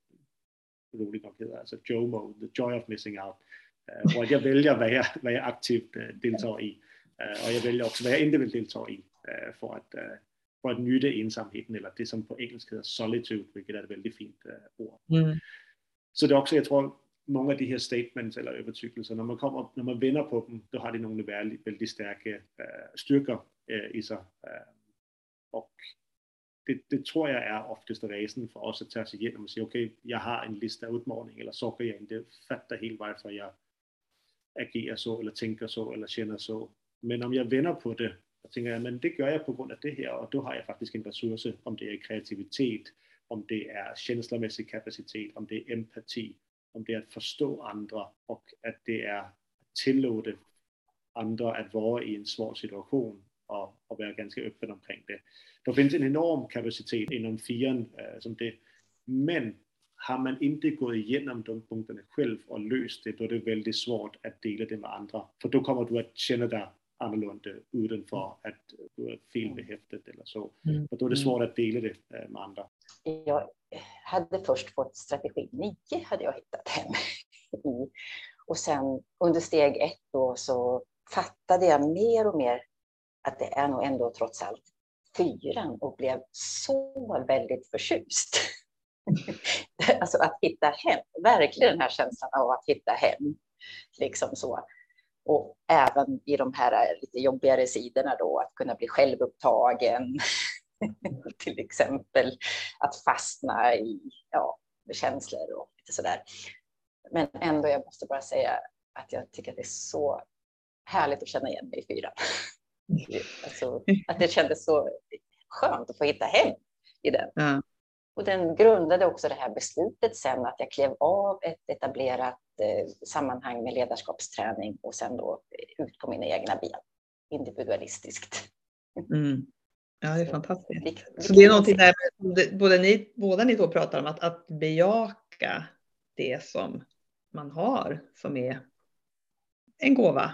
roligt nog heter, alltså JOMO, the joy of missing out. Och att jag väljer vad jag, vad jag aktivt uh, deltar i. Och jag väljer också vad jag inte vill delta i uh, för att, uh, för att njuta ensamheten eller det som på engelska heter solitude, vilket är ett väldigt fint uh, ord. Mm. Så det är också, jag tror, många av de här statements eller övertygelser, när man, kommer, när man vänder på dem, då har de några väldigt, väldigt starka uh, styrkor uh, i sig. Uh, och det, det, tror jag är oftast resan för oss att ta sig igenom och säga okej, okay, jag har en lista utmaningar eller saker jag inte fattar helt varför jag agerar så eller tänker så eller känner så. Men om jag vänder på det och tänker jag, men det gör jag på grund av det här och då har jag faktiskt en resurs, om det är kreativitet, om det är känslomässig kapacitet, om det är empati, om det är att förstå andra och att det är att tillåta andra att vara i en svår situation och, och vara ganska öppen omkring det. Det finns en enorm kapacitet inom fian äh, som det. Men har man inte gått igenom de punkterna själv och löst det, då är det väldigt svårt att dela det med andra. För då kommer du att känna dig annorlunda utanför att du är felbehäftad eller så. Mm. Och då är det svårt att dela det äh, med andra. Jag hade först fått strategi 9, hade jag hittat hem i. Och sen under steg ett då så fattade jag mer och mer att det är nog ändå trots allt fyran och blev så väldigt förtjust. [LAUGHS] alltså att hitta hem, verkligen den här känslan av att hitta hem. Liksom så. Och även i de här lite jobbigare sidorna då, att kunna bli självupptagen. [LAUGHS] till exempel att fastna i ja, känslor och lite sådär. Men ändå, jag måste bara säga att jag tycker att det är så härligt att känna igen mig i fyran. Alltså, att det kändes så skönt att få hitta hem i den. Ja. Och den grundade också det här beslutet sen att jag klev av ett etablerat eh, sammanhang med ledarskapsträning och sen då ut på mina egna ben individualistiskt. Mm. Ja, det är fantastiskt. Vi så det är någonting där både ni, båda ni två pratar om att, att bejaka det som man har som är en gåva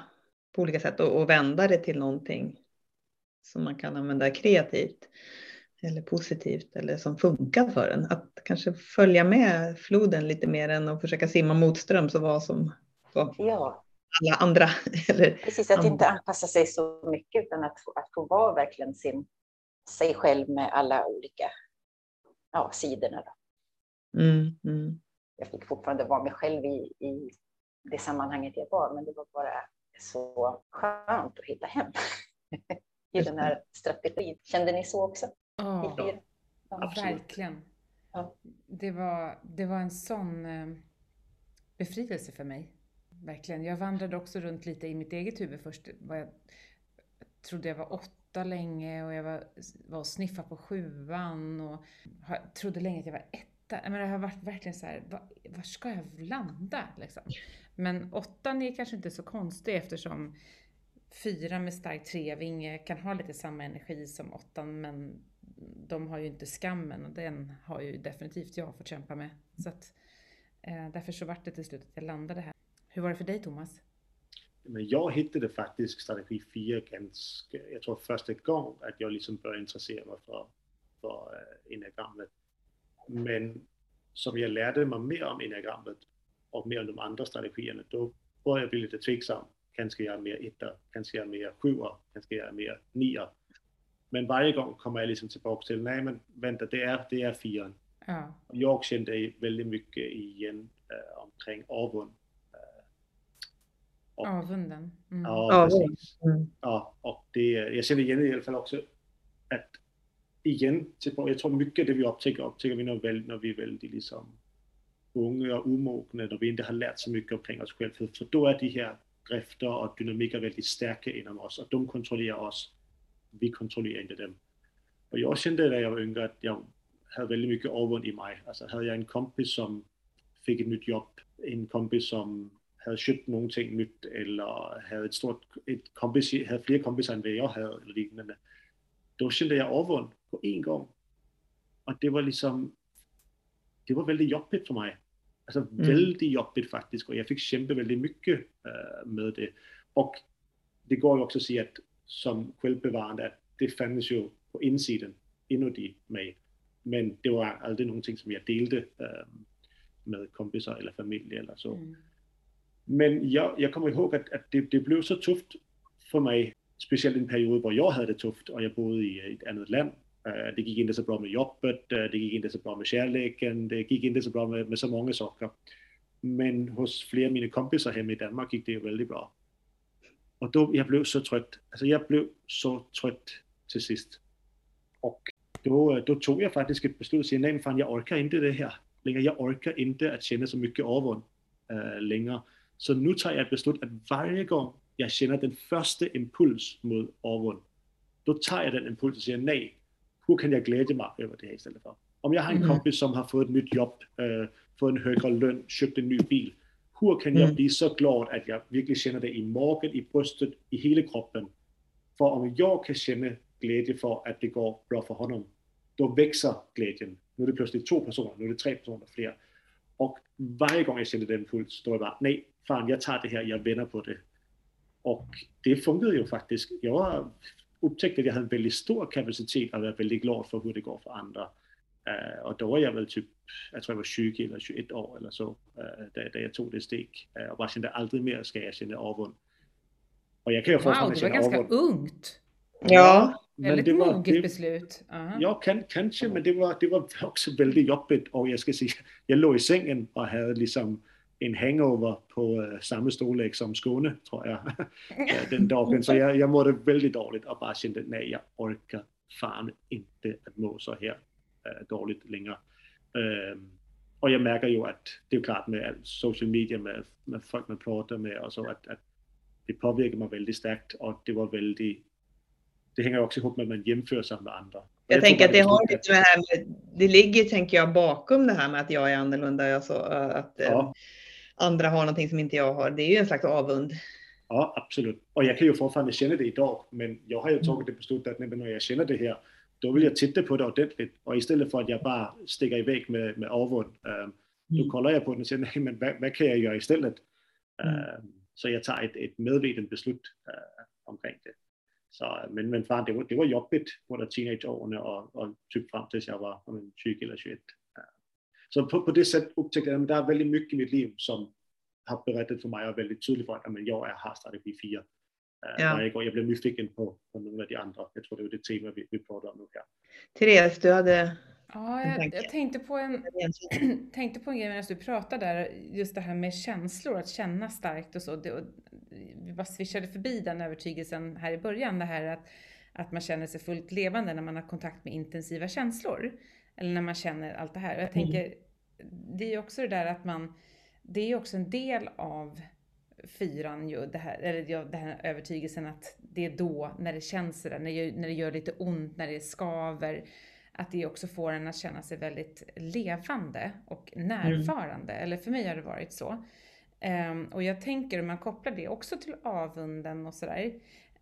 på olika sätt och, och vända det till någonting som man kan använda kreativt eller positivt eller som funkar för en. Att kanske följa med floden lite mer än att försöka simma motströms och vara som så, ja. alla andra. [LAUGHS] Eller Precis, att andra. inte anpassa sig så mycket utan att, att få vara verkligen sin, sig själv med alla olika ja, sidorna. Mm, mm. Jag fick fortfarande vara mig själv i, i det sammanhanget jag var, men det var bara så skönt att hitta hem [LAUGHS] i den här strategin. Kände ni så också? Ja, ja verkligen. Ja. Det, var, det var en sån eh, befrielse för mig. Verkligen. Jag vandrade också runt lite i mitt eget huvud först. Var jag, trodde jag var åtta länge och jag var, var och sniffade på sjuan och trodde länge att jag var etta. Men det har varit verkligen så här, var, var ska jag landa liksom? Men åttan är kanske inte så konstig eftersom fyra med stark trevinge kan ha lite samma energi som åttan men de har ju inte skammen och den har ju definitivt jag fått kämpa med. Så att, eh, därför så vart det till slut att jag landade här. Hur var det för dig Thomas? Men jag hittade faktiskt strategi 4 ganska, jag tror första gången att jag liksom började intressera mig för, för eh, enagrammet. Men som jag lärde mig mer om enagrammet och mer om de andra strategierna, då började jag bli lite tveksam. Kanske jag är mer etta, kanske jag är mer sjua, kanske jag är mer nia. Men varje gång kommer jag liksom tillbaka till, nej men vänta, det är, det är fyran. Ja. Jag kände väldigt mycket igen äh, omkring avund. Och, Avunden. Mm. Ja, precis. Mm. Ja, och det, jag känner igen i alla fall också att igen, jag tror mycket det vi upptäcker, upptäcker vi när, väl, när vi är väldigt liksom unga och omogna, när vi inte har lärt så mycket omkring oss själva. För, för då är de här drifter och dynamiker väldigt starka inom oss och de kontrollerar oss. Vi kontrollerar inte dem. Och jag kände när jag var yngre att jag hade väldigt mycket avund i mig. Alltså hade jag en kompis som fick ett nytt jobb, en kompis som hade köpt någonting nytt eller hade ett stort, ett kompis, hade fler kompisar än vad jag hade eller liknande. Då kände jag avund på en gång. Och det var liksom, det var väldigt jobbigt för mig. Alltså mm. väldigt jobbigt faktiskt och jag fick kämpa väldigt mycket uh, med det. Och det går ju också att säga att som självbevarande att det fanns ju på insidan inuti mig. Men det var aldrig någonting som jag delade uh, med kompisar eller familj eller så. Mm. Men jag, jag kommer ihåg att, att det, det, blev så tufft för mig, speciellt en period där jag hade det tufft och jag bodde i ett annat land. Eh, det gick inte så bra med jobbet, eh, det gick inte så bra med kärleken, det gick inte så bra med, med så många saker. Men hos flera av mina kompisar hemma i Danmark gick det väldigt bra. Och då, jag blev så trött, alltså jag blev så trött till sist. Och då, eh, då tog jag faktiskt ett beslut och sa, nej men fan jag orkar inte det här längre. Jag orkar inte att känna så mycket avund äh, längre. Så nu tar jag ett beslut att varje gång jag känner den första impuls mot avund, då tar jag den impulsen och säger nej, hur kan jag glädja mig över det här istället för? Om jag har en mm. kompis som har fått ett nytt jobb, äh, fått en högre lön, köpt en ny bil, hur kan jag mm. bli så glad att jag verkligen känner det i magen, i bröstet, i hela kroppen? För om jag kan känna glädje för att det går bra för honom, då växer glädjen. Nu är det plötsligt två personer, nu är det tre personer fler. Och varje gång jag kände den puls, då var jag bara, nej, fan jag tar det här, jag vänder på det. Och det funkade ju faktiskt. Jag upptäckte att jag hade en väldigt stor kapacitet och var väldigt glad för hur det går för andra. Uh, och då var jag väl typ, jag tror jag var 20 eller 21 år eller så, uh, där, där jag tog det steg. Uh, och bara kände aldrig mer ska jag känna avund. Och jag kan ju fortfarande wow, känna avund. Wow, det var ganska ungt. Ja. Väldigt det var, moget beslut. Uh -huh. Ja, kan, kanske, men det var, det var också väldigt jobbigt. Och jag ska säga, jag låg i sängen och hade liksom en hangover på uh, samma storlek som Skåne, tror jag, [LAUGHS] den dagen. Så jag, jag mådde väldigt dåligt och bara kände, nej, jag orkar fan inte att må så här uh, dåligt längre. Och jag märker ju att det är klart med social media, med, med folk man pratar med och så, att, att det påverkar mig väldigt starkt och det var väldigt det hänger också ihop med att man jämför sig med andra. Jag, jag tänker att det har lite med här med, det ligger, tänker jag, bakom det här med att jag är annorlunda, alltså att ja. Eh, andra har någonting som inte jag har. Det är ju en slags avund. Ja, absolut. Och jag kan ju fortfarande känna det idag, men jag har ju tagit det beslutet att när jag känner det här, då vill jag titta på det ordentligt. Och istället för att jag bara sticker iväg med, med avund, um, då mm. kollar jag på det och säger, nej men vad, vad kan jag göra istället? Mm. Um, så jag tar ett, ett medvetet beslut uh, omkring det. Så, men, men fan, det var, det var jobbigt både teenageåren och, och typ fram tills jag var 20 eller 21. Så på, på det sättet upptäckte jag att det är väldigt mycket i mitt liv som har berättat för mig och väldigt tydligt för att men jag är har strategi 4. Ja. Varje gång jag blev nyfiken på, på några av de andra. Jag tror det var det tema vi, vi pratade om nu här. Therese, du hade Ja, jag, jag, tänkte, på en, [CLEARS THROAT] tänkte på en grej medan du pratade där, just det här med känslor, att känna starkt och så. Det, och vi bara swishade förbi den övertygelsen här i början, det här att, att man känner sig fullt levande när man har kontakt med intensiva känslor. Eller när man känner allt det här. Och jag mm. tänker, det är ju också det där att man, det är ju också en del av fyran ju, det här, eller den här övertygelsen att det är då, när det känns sådär, när det, när det gör lite ont, när det skaver, att det också får en att känna sig väldigt levande och närvarande. Mm. Eller för mig har det varit så. Um, och jag tänker om man kopplar det också till avunden och sådär.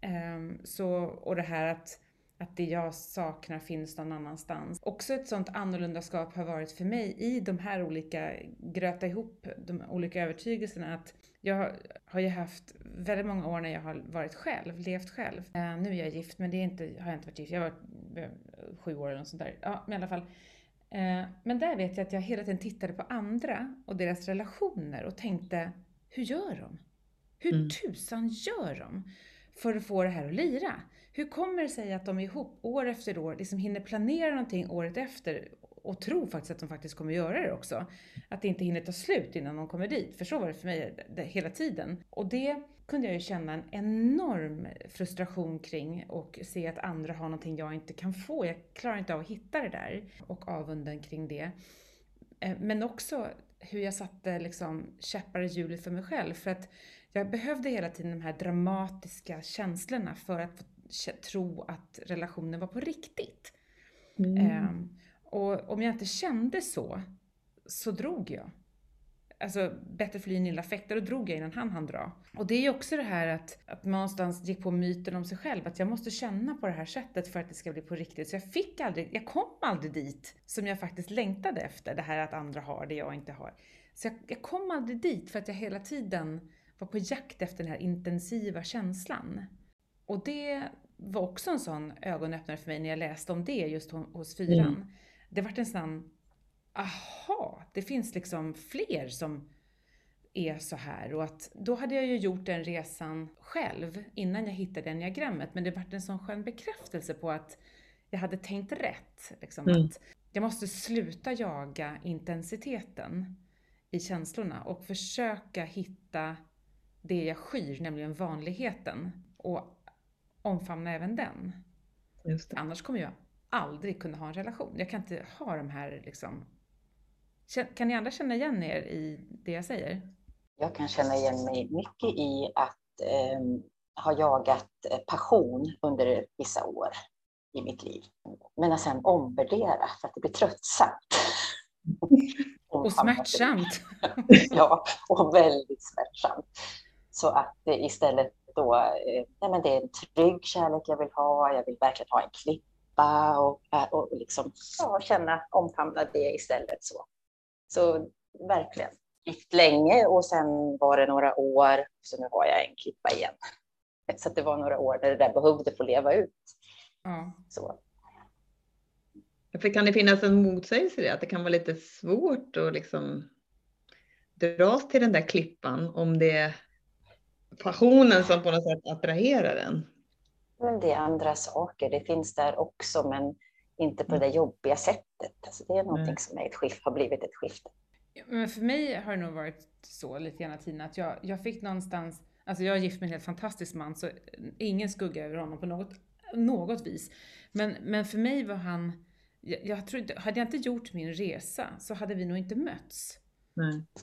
Um, så, och det här att, att det jag saknar finns någon annanstans. Också ett sånt annorlundaskap har varit för mig i de här olika, gröta ihop de olika övertygelserna. Att jag har ju haft väldigt många år när jag har varit själv, levt själv. Uh, nu är jag gift, men det är inte, har jag inte varit gift. Jag har varit sju år eller något sånt där. Ja, men i alla fall. Eh, men där vet jag att jag hela tiden tittade på andra och deras relationer och tänkte, hur gör de? Hur mm. tusan gör de? för att få det här att lira? Hur kommer det sig att de är ihop år efter år, liksom hinner planera någonting året efter och tror faktiskt att de faktiskt kommer göra det också. Att det inte hinner ta slut innan de kommer dit. För så var det för mig hela tiden. Och det kunde jag ju känna en enorm frustration kring och se att andra har någonting jag inte kan få. Jag klarar inte av att hitta det där och avunden kring det. Eh, men också hur jag satte liksom käppar i hjulet för mig själv. För att jag behövde hela tiden de här dramatiska känslorna för att få tro att relationen var på riktigt. Mm. Um, och om jag inte kände så, så drog jag. Alltså bättre fly än illa affekter, då drog jag innan han hann dra. Och det är ju också det här att, att man någonstans gick på myten om sig själv, att jag måste känna på det här sättet för att det ska bli på riktigt. Så jag fick aldrig, jag kom aldrig dit som jag faktiskt längtade efter, det här att andra har det jag inte har. Så jag, jag kom aldrig dit för att jag hela tiden var på jakt efter den här intensiva känslan. Och det var också en sån ögonöppnare för mig när jag läste om det just hos fyran. Mm det vart en sån, aha, det finns liksom fler som är så här och att då hade jag ju gjort den resan själv innan jag hittade enneagrammet men det vart en sån skön bekräftelse på att jag hade tänkt rätt. Liksom, mm. att jag måste sluta jaga intensiteten i känslorna och försöka hitta det jag skyr, nämligen vanligheten och omfamna även den. Annars kommer jag aldrig kunna ha en relation. Jag kan inte ha de här liksom... Kan ni andra känna igen er i det jag säger? Jag kan känna igen mig mycket i att eh, ha jagat eh, passion under vissa år i mitt liv. Men att sen omvärdera för att det blir tröttsamt. [LAUGHS] och smärtsamt. [LAUGHS] ja, och väldigt smärtsamt. Så att istället då, eh, nej men det är en trygg kärlek jag vill ha, jag vill verkligen ha en klipp släppa och, och liksom, ja, känna, omfamna det istället. Så, så verkligen, gick länge och sen var det några år, så nu har jag en klippa igen. [LAUGHS] Så det var några år där det där behövde få leva ut. Mm. Så. För kan det finnas en motsägelse i det? Att det kan vara lite svårt att liksom dras till den där klippan om det passionen som på något sätt attraherar den? Men det är andra saker. Det finns där också, men inte på det mm. jobbiga sättet. Alltså det är någonting mm. som är ett skift, har blivit ett skifte. Men för mig har det nog varit så lite grann Tina, att jag, jag fick någonstans, alltså jag är gift med en helt fantastisk man, så ingen skugga över honom på något, något vis. Men, men för mig var han, jag, jag tror, hade jag inte gjort min resa så hade vi nog inte mötts.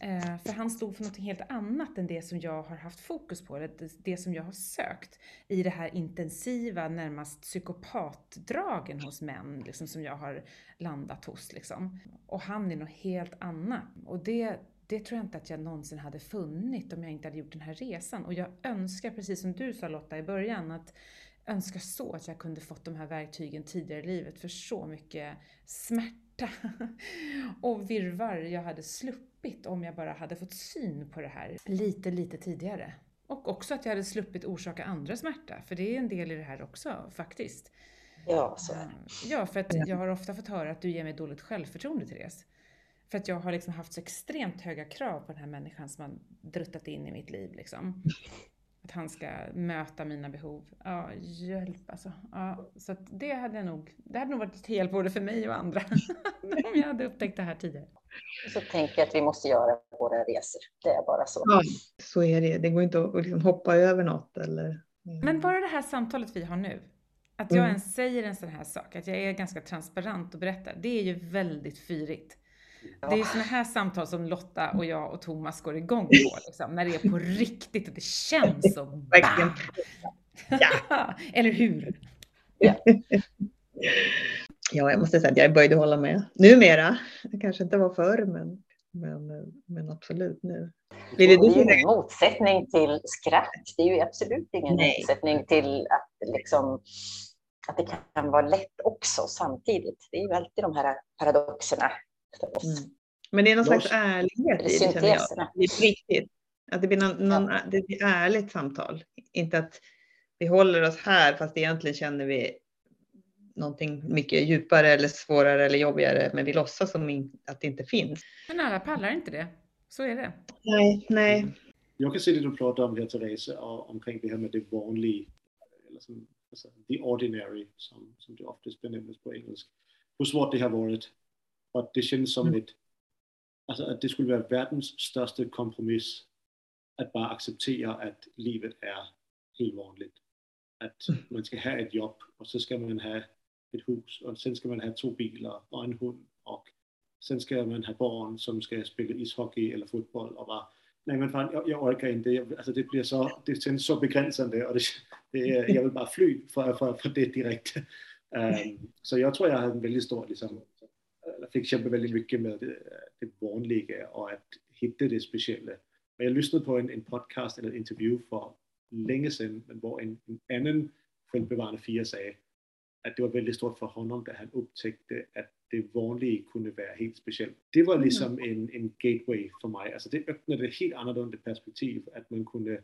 Eh, för han stod för något helt annat än det som jag har haft fokus på, det, det som jag har sökt i det här intensiva, närmast psykopatdragen hos män, liksom, som jag har landat hos. Liksom. Och han är något helt annat. Och det, det tror jag inte att jag någonsin hade funnit om jag inte hade gjort den här resan. Och jag önskar, precis som du sa Lotta i början, att önskar så att jag kunde fått de här verktygen tidigare i livet för så mycket smärta [LAUGHS] och virvar jag hade sluppit om jag bara hade fått syn på det här lite, lite tidigare. Och också att jag hade sluppit orsaka andra smärta, för det är en del i det här också faktiskt. Ja, så Ja, för att jag har ofta fått höra att du ger mig dåligt självförtroende, Therese. För att jag har liksom haft så extremt höga krav på den här människan som har druttat in i mitt liv. Liksom. Att han ska möta mina behov. Ja, hjälp alltså. Ja, så det hade jag nog, det hade nog varit till hjälp både för mig och andra. [LAUGHS] om jag hade upptäckt det här tidigare. Så tänker jag att vi måste göra våra resor. Det är bara så. Ja, så är det. Det går inte att liksom hoppa över något eller. Men bara det här samtalet vi har nu. Att jag mm. ens säger en sån här sak, att jag är ganska transparent och berättar, det är ju väldigt fyrigt. Det är sådana här samtal som Lotta och jag och Thomas går igång på, [LAUGHS] liksom, när det är på riktigt och det känns så bam! Ja. [LAUGHS] Eller hur? Ja. ja, jag måste säga att jag är böjd att hålla med. Numera. Det kanske inte var förr, men, men, men absolut nu. Det är ju ingen motsättning till skratt. Det är ju absolut ingen Nej. motsättning till att, liksom, att det kan vara lätt också samtidigt. Det är ju alltid de här paradoxerna Mm. Men det är någon slags ärlighet i det känner jag. Det är riktigt. Att det blir, någon, någon, ja. det blir ärligt samtal. Inte att vi håller oss här fast egentligen känner vi någonting mycket djupare eller svårare eller jobbigare men vi låtsas som att det inte finns. Men alla pallar inte det. Så är det. Nej, nej. Jag kan se det du pratar om här Therese, omkring det här med det vanliga eller som, alltså, the ordinary, som, som det oftast benämns på engelska. Hur svårt det har varit. Och det känns som mm. ett, alltså att det skulle vara världens största kompromiss att bara acceptera att livet är helt vanligt. Att man ska ha ett jobb och så ska man ha ett hus och sen ska man ha två bilar och en hund och sen ska man ha barn som ska spela ishockey eller fotboll och bara nej men fan jag, jag orkar inte, alltså det blir så, det känns så begränsande och det, det, jag vill bara fly för, för, för det direkt. [LAUGHS] Um, så jag tror jag har en väldigt stor, liksom, fick kämpa väldigt mycket med det, det vanliga och att hitta det speciella. Men jag lyssnade på en, en podcast eller en intervju för länge sedan, men var en, en annan självbevarande fia sa att det var väldigt stort för honom när han upptäckte att det vanliga kunde vara helt speciellt. Det var liksom en, en gateway för mig, alltså det öppnade ett helt annorlunda perspektiv, att man kunde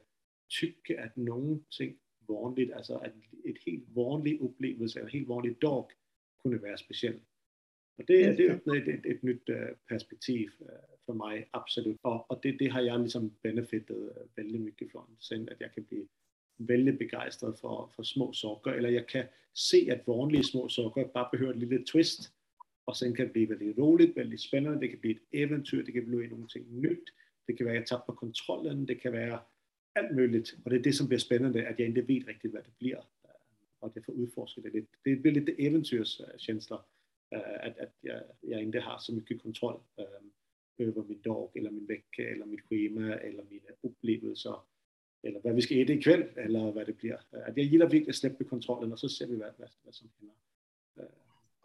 tycka att någonting vanligt, alltså att ett helt vanlig upplevelse, en helt vanlig dag kunde vara speciellt. Och det, det öppnade ett, ett, ett nytt øh, perspektiv øh, för mig, absolut. Och, och det, det, har jag liksom benefitat øh, väldigt mycket från. Sen att jag kan bli väldigt begejstret för, för små saker, eller jag kan se att vanliga små saker bara behöver ett litet twist och sen kan det bli väldigt roligt, väldigt spännande, det kan bli ett äventyr, det kan bli någonting nytt, det kan vara att jag tappar kontrollen, det kan vara allt möjligt. Och det är det som blir spännande, att jag inte vet riktigt vad det blir. Och att jag får utforska det lite. Det blir lite äventyrskänsla, Eh, att, att jag, jag inte har så mycket kontroll eh, över min dag eller min vecka eller mitt schema eller mina upplevelser eller vad vi ska äta ikväll eller vad det blir. Eh, att jag gillar verkligen att släppa kontrollen och så ser vi vad, vad, vad som händer.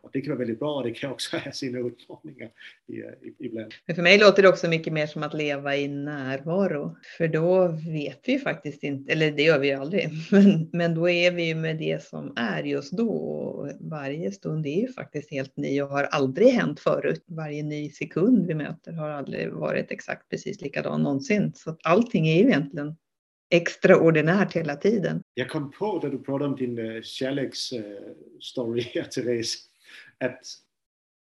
Och det kan vara väldigt bra det kan också [LAUGHS] ha sina utmaningar ibland. Men för mig låter det också mycket mer som att leva i närvaro. För då vet vi faktiskt inte, eller det gör vi ju aldrig, [LAUGHS] men, men då är vi ju med det som är just då. Och varje stund är ju faktiskt helt ny och har aldrig hänt förut. Varje ny sekund vi möter har aldrig varit exakt precis likadan någonsin. Så allting är ju egentligen extraordinärt hela tiden. Jag kom på när du pratade om din uh, kärleksstory [LAUGHS] Therese, att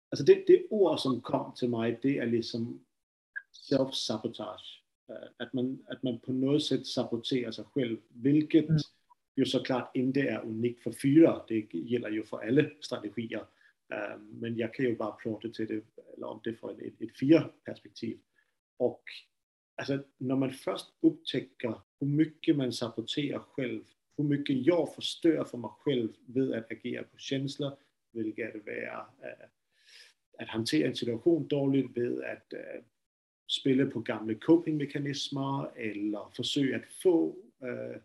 alltså det, det ord som kom till mig, det är liksom self-sabotage. Øh, att man, att man på något sätt saboterar sig själv, vilket mm. ju såklart inte är unikt för fyra, det gäller ju för alla strategier. Men jag kan ju bara prata till det, eller om det från ett, ett fyra perspektiv. Och alltså, när man först upptäcker hur mycket man saboterar själv, hur mycket jag förstör för mig själv vid att agera på känslor, vilket vara øh, att hantera en situation dåligt ved att øh, spela på gamla copingmekanismer eller försöka att få øh, äh,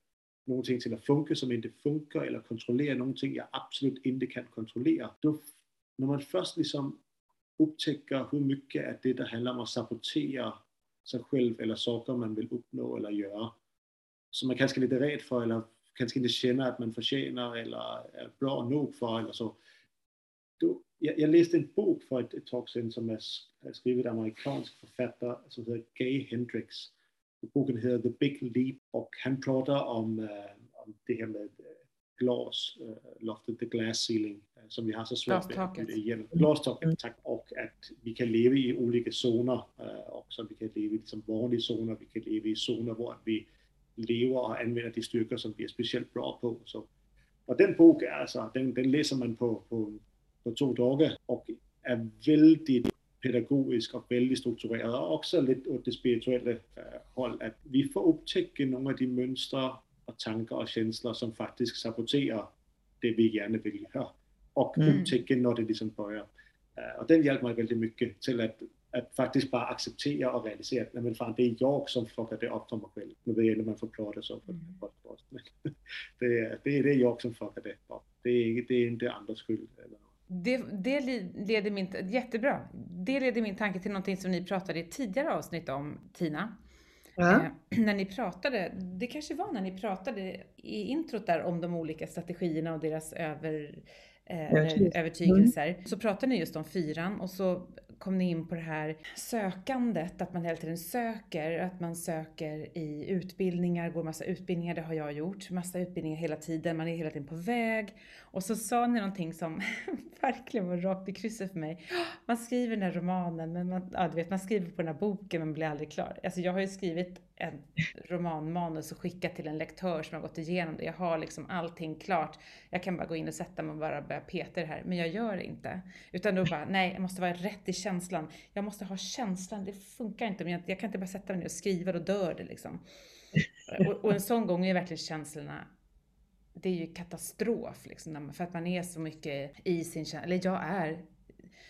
någonting til att funka som inte funkar eller kontrollera någonting jag absolut inte kan kontrollera. Då, när man först liksom upptäcker hur mycket av det det handlar om att sabotera sig själv eller saker man vill uppnå eller göra, som man kanske är lite rädd för eller kanske inte känner att man förtjänar eller är bra nog för eller så, då, jag, jag, läste en bok för ett, ett tag sedan som är, skriven av amerikansk författare som heter Gay Hendrix. Boken heter The Big Leap och han pratar om, uh, om det här med glas, uh, loftet, the glass ceiling, som vi har så svårt med igen. Glastaket, tack. Och att vi kan leva i olika zoner också. Vi kan leva i liksom vanliga zoner, vi kan leva i zoner där vi lever och använder de styrkor som vi är speciellt bra på. Så, och den boken, alltså, den, den läser man på, på på två dagar och är väldigt pedagogisk och väldigt strukturerad och också lite åt det spirituella äh, håll. Att vi får upptäcka några av de mönster och tankar och känslor som faktiskt saboterar det vi gärna vill göra. Och mm. upptäcka när det liksom börjar. Och den hjälper mig väldigt mycket till att, att faktiskt bara acceptera och realisera att men fan, det är jag som fuckar det upp för mig själv. Nu vet jag inte om man får prata så på mm. podcast. Men [LAUGHS] det, är, det, är, det är jag som fuckar det upp. Det är, det är inte andras skuld. Eller det, det leder min, jättebra. Det leder min tanke till någonting som ni pratade i tidigare avsnitt om, Tina. Ja. Eh, när ni pratade, det kanske var när ni pratade i introt där om de olika strategierna och deras över, eh, övertygelser. Mm. Så pratade ni just om fyran och så kom ni in på det här sökandet, att man hela tiden söker, att man söker i utbildningar, går massa utbildningar, det har jag gjort, massa utbildningar hela tiden, man är hela tiden på väg. Och så sa ni någonting som [LAUGHS] verkligen var rakt i krysset för mig. Man skriver den här romanen, men man, ja, du vet, man skriver på den här boken men blir aldrig klar. Alltså jag har ju skrivit en romanmanus och skickat till en lektör som har gått igenom det. Jag har liksom allting klart. Jag kan bara gå in och sätta mig och bara börja peta det här. Men jag gör det inte. Utan då bara, nej, jag måste vara rätt i känslan. Jag måste ha känslan. Det funkar inte. Men jag, jag kan inte bara sätta mig ner och skriva, då dör det liksom. Och, och en sån gång är verkligen känslorna det är ju katastrof liksom, för att man är så mycket i sin känsla, eller jag är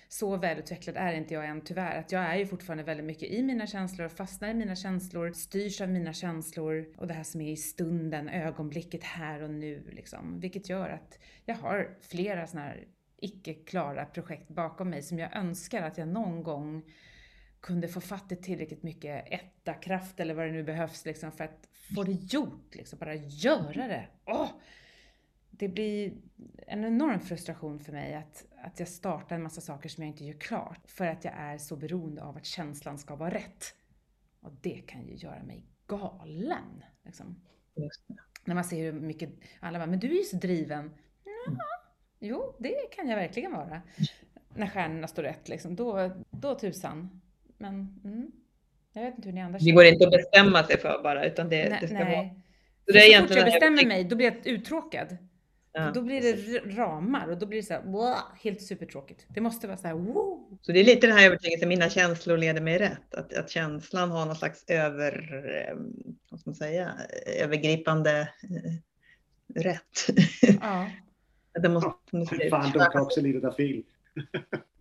så välutvecklad är inte jag än tyvärr. Att jag är ju fortfarande väldigt mycket i mina känslor, fastnar i mina känslor, styrs av mina känslor och det här som är i stunden, ögonblicket här och nu liksom. Vilket gör att jag har flera sådana här icke klara projekt bakom mig som jag önskar att jag någon gång kunde få fatt i tillräckligt mycket etta-kraft eller vad det nu behövs liksom för att få det gjort, liksom bara göra det. Åh! Det blir en enorm frustration för mig att, att jag startar en massa saker som jag inte gör klart för att jag är så beroende av att känslan ska vara rätt. Och det kan ju göra mig galen. Liksom. När man ser hur mycket alla bara, men du är ju så driven. Ja, jo, det kan jag verkligen vara. När stjärnorna står rätt liksom, då, då tusan. Men mm, jag vet inte hur ni andra känner. Det går inte att bestämma sig för bara, utan det, nej, det ska nej. vara... Så, det är så fort jag bestämmer mig, då blir jag uttråkad. Ja, då blir det ramar och då blir det så här, wow, helt supertråkigt. Det måste vara så här, wow. Så det är lite den här övertygelsen, mina känslor leder mig rätt. Att, att känslan har någon slags över, eh, vad ska man säga, övergripande eh, rätt. Ja, [LAUGHS] det måste, Men fan, de kan också lida där fel.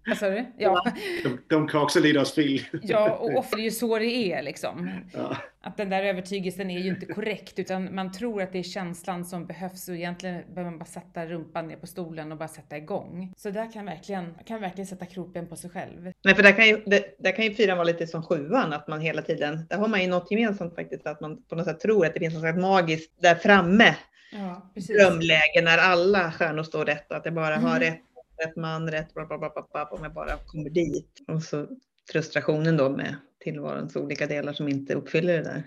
Vad sa du? Ja, De, de kan också lida oss fel. ja, och ofta är det ju så det är liksom. Ja. Att den där övertygelsen är ju inte korrekt utan man tror att det är känslan som behövs och egentligen behöver man bara sätta rumpan ner på stolen och bara sätta igång. Så där kan verkligen, kan verkligen sätta kroppen på sig själv. Nej, för där kan, ju, det, där kan ju fyran vara lite som sjuan, att man hela tiden, där har man ju något gemensamt faktiskt, att man på något sätt tror att det finns något slags magiskt där framme, Ja, precis. drömläge när alla stjärnor står rätt, att det bara har Mm. rätt, rätt man, rätt, bla, bla, bla, bla, bla, om jag bara kommer dit. Och så frustrationen då med tillvarons olika delar som inte uppfyller det där.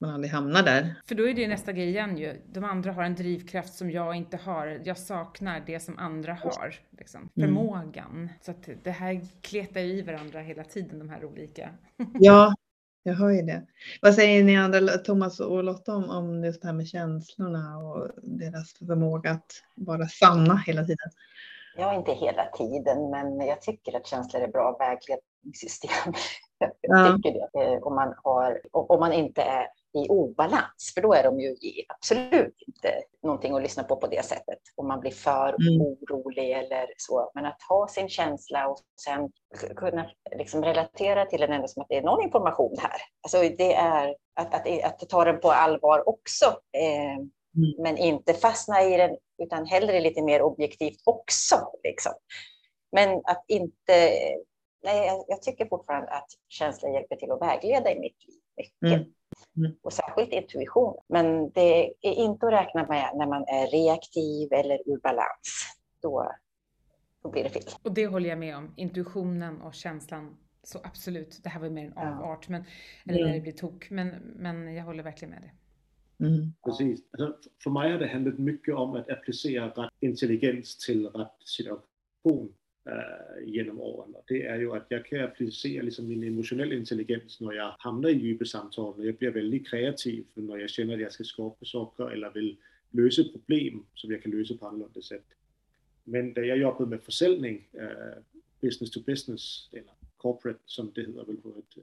Man aldrig hamnar där. För då är det nästa grej igen ju. De andra har en drivkraft som jag inte har. Jag saknar det som andra har. Liksom. Förmågan. Så att det här kletar ju i varandra hela tiden, de här olika. [LAUGHS] Ja, jag hör ju det. Vad säger ni andra, Thomas och Lotta, om, om just det här med känslorna och deras förmåga att vara sanna hela tiden? Ja, inte hela tiden, men jag tycker att känslor är bra vägledningssystem. [LAUGHS] Ja. Jag tycker det. Eh, Om man, har, om man inte är i obalans, för då är de ju absolut inte någonting att lyssna på på det sättet. Om man blir för Mm. orolig eller så. Men att ha sin känsla och sen kunna liksom relatera till den ändå som att det är någon information här. Alltså det är att, att, att ta den på allvar också. Eh, men inte fastna i den, utan hellre lite mer objektivt också. Liksom. Men att inte... Nej, jag- jag tycker fortfarande att känslor hjälper till att vägleda i mitt liv mycket. Mm. Mm. Och särskilt intuition. Men det är inte att räkna med när man är reaktiv eller ur balans. Då, då blir det fel. Och det håller jag med om. Intuitionen och känslan. Så absolut, det här var mer en Ja. avart, men, eller när Mm. det blir tok. Men, men jag håller verkligen med dig. Mm. Precis. Alltså, för mig har det handlat mycket om att applicera rätt intelligens till rätt situation äh, genom åren. Och det är ju att jag kan applicera liksom min emotionella intelligens när jag hamnar i djupa samtal, när jag blir väldigt kreativ, när jag känner att jag ska skapa saker eller vill lösa problem som jag kan lösa på annorlunda sätt. Men da jag jobbade med försäljning, äh, business to business, eller corporate som det heter väl på ett,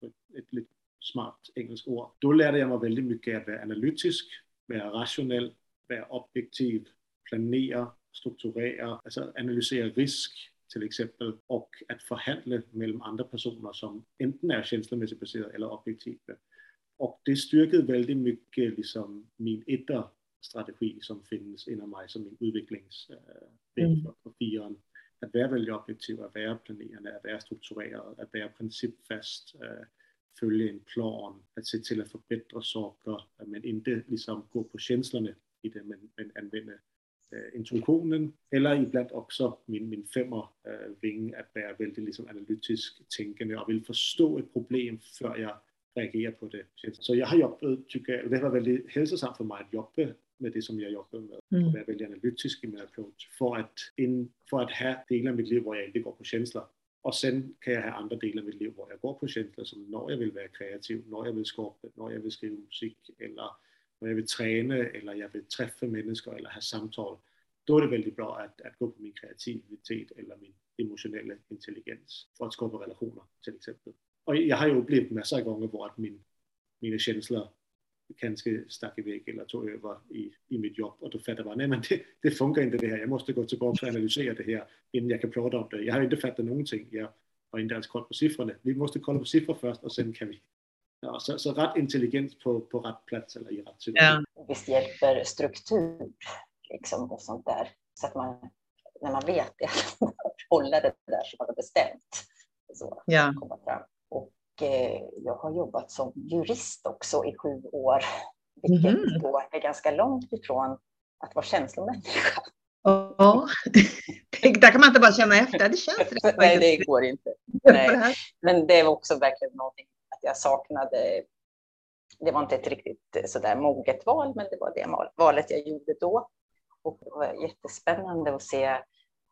på ett, ett lite smart engelskt ord, då lärde jag mig väldigt mycket att vara analytisk, vara rationell, vara objektiv, planera, strukturera, alltså analysera risk till exempel och att förhandla mellan andra personer som enten är känslomässigt baserade eller objektiva. Och det styrkade väldigt mycket liksom min strategi som finns inom mig som min utvecklingsväg Mm. för, fyran. Att vara väldigt objektiv, att vara planerande, att vara strukturerad, att vara principfast, eh, följa en plan, att se till att förbättra saker, men inte liksom gå på känslorna i det, men, men använda eh, intuitionen, eller ibland också min, min femmer eh, ving, att vara väldigt liksom analytisk tänkande och vill förstå ett problem för jag reagerar på det. Så jag har jobbat, tycker jag, och det var väldigt hälsosamt för mig att jobba med det som jag jobbar med, Mm. och vara väldigt analytisk i min approach, för att, in, för att ha delar av mitt liv, hvor jag inte går på känslor. Och sen kan jag ha andra delar av mitt liv där jag går på känslor som när jag vill vara kreativ, när jag vill skapa, när jag vill skriva musik eller när jag vill träna eller jag vill träffa människor eller ha samtal. Då är det väldigt bra att, att gå på min kreativitet eller min emotionella intelligens för att skapa relationer till exempel. Och jag har ju upplevt massor av gånger var att min, mina känslor kanske stack iväg eller tog över i, i mitt jobb och då fattade jag nej men det, det funkar inte det här, jag måste gå tillbaka och analysera det här innan jag kan prata om det. Jag har inte fattat någonting, jag har inte ens koll på siffrorna. Vi måste kolla på siffror först och sen kan vi Ja, så, så rätt intelligens på, på rätt plats eller i rätt situation. Ja. Visst hjälper struktur liksom, och sånt där. Så att man, när man vet [LAUGHS] det, hålla det där som man har bestämt. Så, Ja. komma fram. Och jag har jobbat som jurist också i sju år, vilket Mhm. då är ganska långt ifrån att vara känslomänniska. Ja. [LAUGHS] Där kan man inte bara känna efter. Det känns rätt. [LAUGHS] Nej, det går inte. Nej. Men det var också verkligen någonting att jag saknade. Det var inte ett riktigt eh, sådär moget val, men det var det val- valet jag gjorde då. Och det var jättespännande att se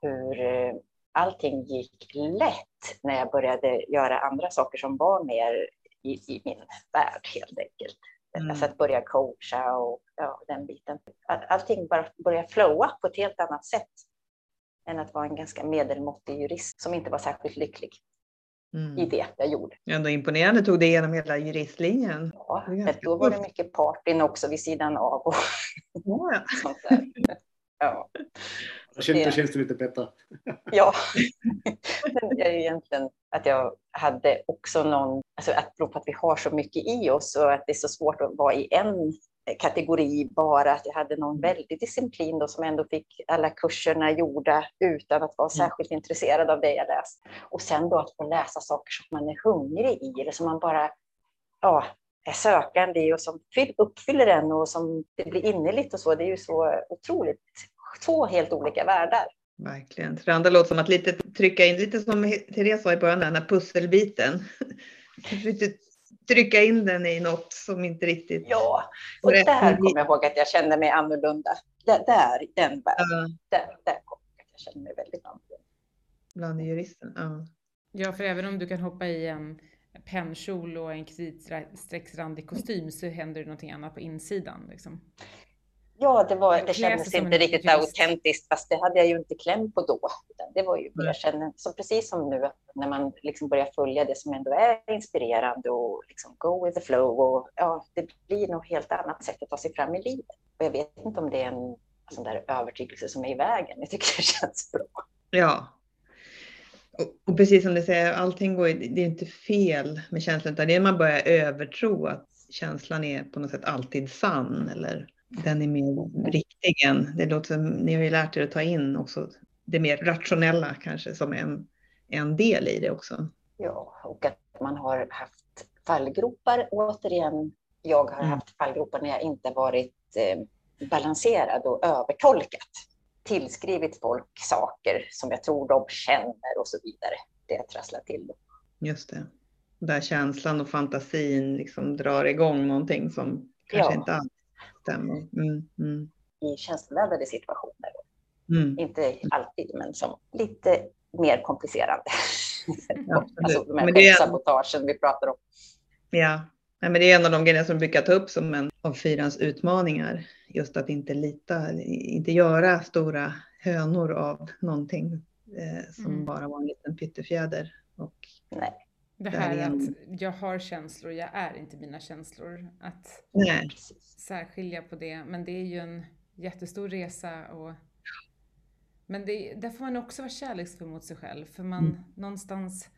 hur eh, allting gick lätt när jag började göra andra saker som var mer i, i min värld helt enkelt. Mm. Alltså att börja coacha och ja, den biten. Att allting bara började flowa på ett helt annat sätt än att vara en ganska medelmåttig jurist som inte var särskilt lycklig i Mm. det jag gjorde. Ändå imponerande tog det igenom hela juristlinjen. Ja, men då var det mycket partyn också vid sidan av och Ja. [LAUGHS] där. Ja, Då känns, då det- känns det lite bättre. ja. [LAUGHS] Jag är egentligen att jag hade också någon, alltså att bero på att vi har så mycket i oss och att det är så svårt att vara i en kategori bara, att jag hade någon väldig disciplin då som ändå fick alla kurserna gjorda utan att vara särskilt intresserad av det jag läst. Och sen då att få läsa saker som man är hungrig i eller som man bara ja, är sökande i och som fyll- uppfyller en och som det blir innerligt och så. Det är ju så otroligt, två helt olika världar. Verkligen. För det andra låter som att lite trycka in, lite som Therese sa i början, den här pusselbiten. [LAUGHS] Lite trycka in den i något som inte riktigt... Ja, och rätt där kommer jag ihåg att jag kände mig annorlunda. Där, där den världen, Ja, där, där kom jag att jag kände mig väldigt annorlunda. bland juristen. Ja. Ja, för även om du kan hoppa i en pennkjol och en kritstrecksrandig kostym så händer det någonting annat på insidan. Liksom. Ja, det, var, det kändes som inte riktigt jurist. autentiskt, fast det hade jag ju inte kläm på då. Det var ju, jag känner, så precis som nu, när man liksom börjar följa det som ändå är inspirerande och liksom go with the flow. Och, ja, det blir nog helt annat sätt att ta sig fram i livet. Och jag vet inte om det är en sån där övertygelse som är i vägen. Jag tycker det känns bra. ja. Och, och precis som du säger, allting går, det är inte fel med känslan, utan det är när man börjar övertro att känslan är på något sätt alltid sann eller den är mer riktig än. Det låter som, ni har ju lärt er att ta in också det mer rationella kanske som en, en del i det också. Ja, och att man har haft fallgropar. Återigen, jag har Mm. haft fallgropar när jag inte varit eh, balanserad och övertolkat. Tillskrivit folk saker som jag tror de känner och så vidare. Det har trasslat till. Just det. Där känslan och fantasin liksom drar igång någonting som kanske Ja. inte alls stämmer. Mm, mm, i känsloladdade situationer. mm. Inte alltid, men som lite mer komplicerande. Absolut. [LAUGHS] alltså de här det självsabotagen vi pratar om. Ja, Nej, men det är en av de grejerna som brukar ta upp som en av fyrans utmaningar. Just att inte lita, inte göra stora hönor av någonting eh, som Mm. bara var en liten pyttefjäder. Och, Nej, Det här Därigenom. att jag har känslor, jag är inte mina känslor. Att nej, särskilja på det. Men det är ju en jättestor resa. Och... Men det, där får man också vara kärleksfull mot sig själv. För man Mm. någonstans,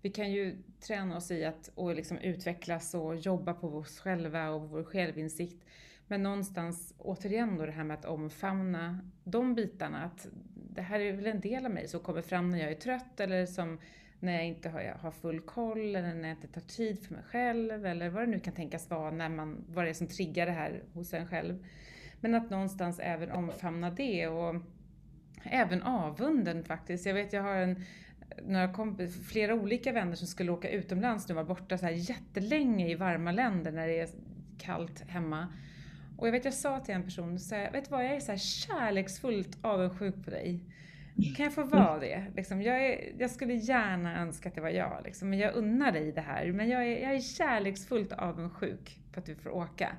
vi kan ju träna oss i att och liksom utvecklas och jobba på oss själva och vår självinsikt. Men någonstans, återigen då det här med att omfamna de bitarna. Att det här är väl en del av mig som kommer fram när jag är trött eller som när jag inte har, har full koll eller när jag inte tar tid för mig själv eller vad det nu kan tänkas vara när man, vad det är som triggar det här hos en själv. Men att någonstans även omfamna det och även avunden faktiskt. Jag vet jag har en, några kompis, flera olika vänner som skulle åka utomlands nu var borta så här jättelänge i varma länder när det är kallt hemma. Och jag vet jag sa till en person, så här, vet du vad jag är så här kärleksfullt avundsjuk på dig. Kan jag få vara det? Liksom, jag, är, jag skulle gärna önska att det var jag, liksom, men jag unnar dig det här. Men jag är, jag är kärleksfullt avundsjuk på att du får åka.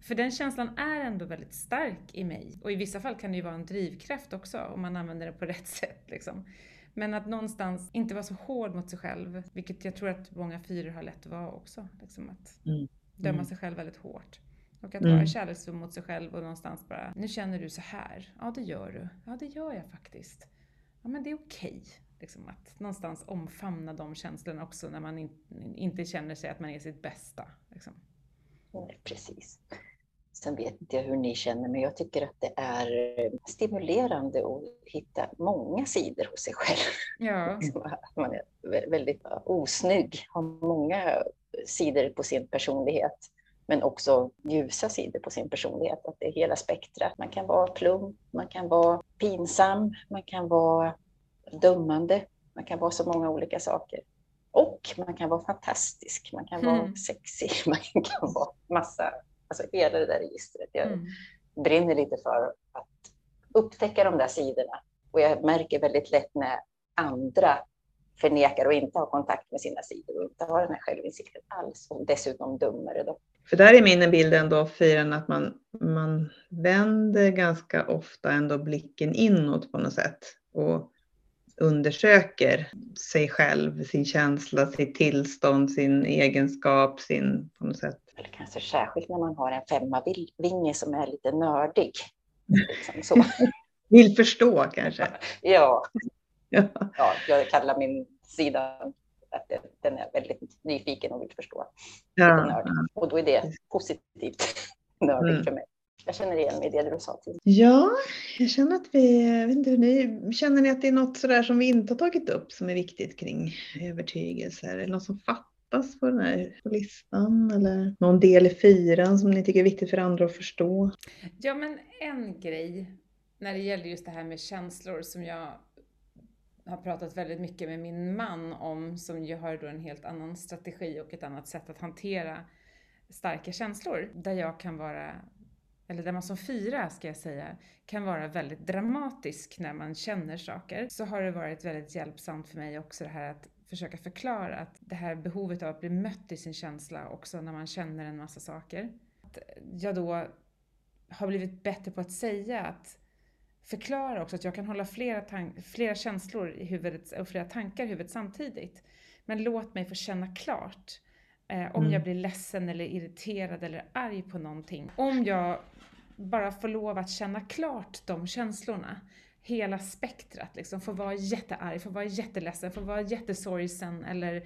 För den känslan är ändå väldigt stark i mig. Och i vissa fall kan det ju vara en drivkraft också, om man använder det på rätt [LAUGHS] sätt. Liksom. Men att någonstans inte vara så hård mot sig själv, vilket jag tror att många fyror har lätt att vara också. Liksom att mm. döma mm. sig själv väldigt hårt. Och att mm. vara kärleksfull mot sig själv och någonstans bara, nu känner du så här. Ja, det gör du. Ja, det gör jag faktiskt. Ja, men det är okej. Okay. Liksom att någonstans omfamna de känslorna också när man in, inte känner sig att man är sitt bästa. Liksom. Precis. Sen vet inte jag hur ni känner, men jag tycker att det är stimulerande att hitta många sidor hos sig själv. Ja. [LAUGHS] Man är väldigt osnygg, har många sidor på sin personlighet, men också ljusa sidor på sin personlighet. Att det är hela spektrat. Man kan vara plump, man kan vara pinsam, man kan vara dömande, man kan vara så många olika saker. Och man kan vara fantastisk, man kan vara mm. sexig, [LAUGHS] man kan vara massa Alltså hela det där registret. Jag mm. brinner lite för att upptäcka de där sidorna. Och jag märker väldigt lätt när andra förnekar och inte har kontakt med sina sidor och inte har den här självinsikten alls och dessutom dummare. Då. För där är min bild ändå fyren att man, man vänder ganska ofta ändå blicken inåt på något sätt och undersöker sig själv, sin känsla, sitt tillstånd, sin egenskap, sin på något sätt eller kanske särskilt när man har en femmavinge som är lite nördig. Liksom. [LAUGHS] Vill förstå kanske? ja. [LAUGHS] ja. ja. Jag kallar min sida att den är väldigt nyfiken och vill förstå. Ja. Och då är det positivt [LAUGHS] nördigt mm. för mig. Jag känner igen mig i det du sa tidigare. Ja, jag känner att vi, vet inte hur ni, känner ni att det är något sådär som vi inte har tagit upp som är viktigt kring övertygelser? Eller något som fattas? fattas på den här på listan? Eller någon del i fyran som ni tycker är viktigt för andra att förstå? Ja, men en grej när det gäller just det här med känslor som jag har pratat väldigt mycket med min man om, som ju har då en helt annan strategi och ett annat sätt att hantera starka känslor. Där jag kan vara, eller där man som fyra ska jag säga, kan vara väldigt dramatisk när man känner saker. Så har det varit väldigt hjälpsamt för mig också det här att försöka förklara att det här behovet av att bli mött i sin känsla också när man känner en massa saker. Att jag då har blivit bättre på att säga att förklara också att jag kan hålla flera, flera känslor i huvudet och flera tankar i huvudet samtidigt. Men låt mig få känna klart eh, om mm. jag blir ledsen eller irriterad eller arg på någonting. Om jag bara får lov att känna klart de känslorna hela spektrat. Liksom. Få vara jättearg, få vara jätteledsen, få vara jättesorgsen eller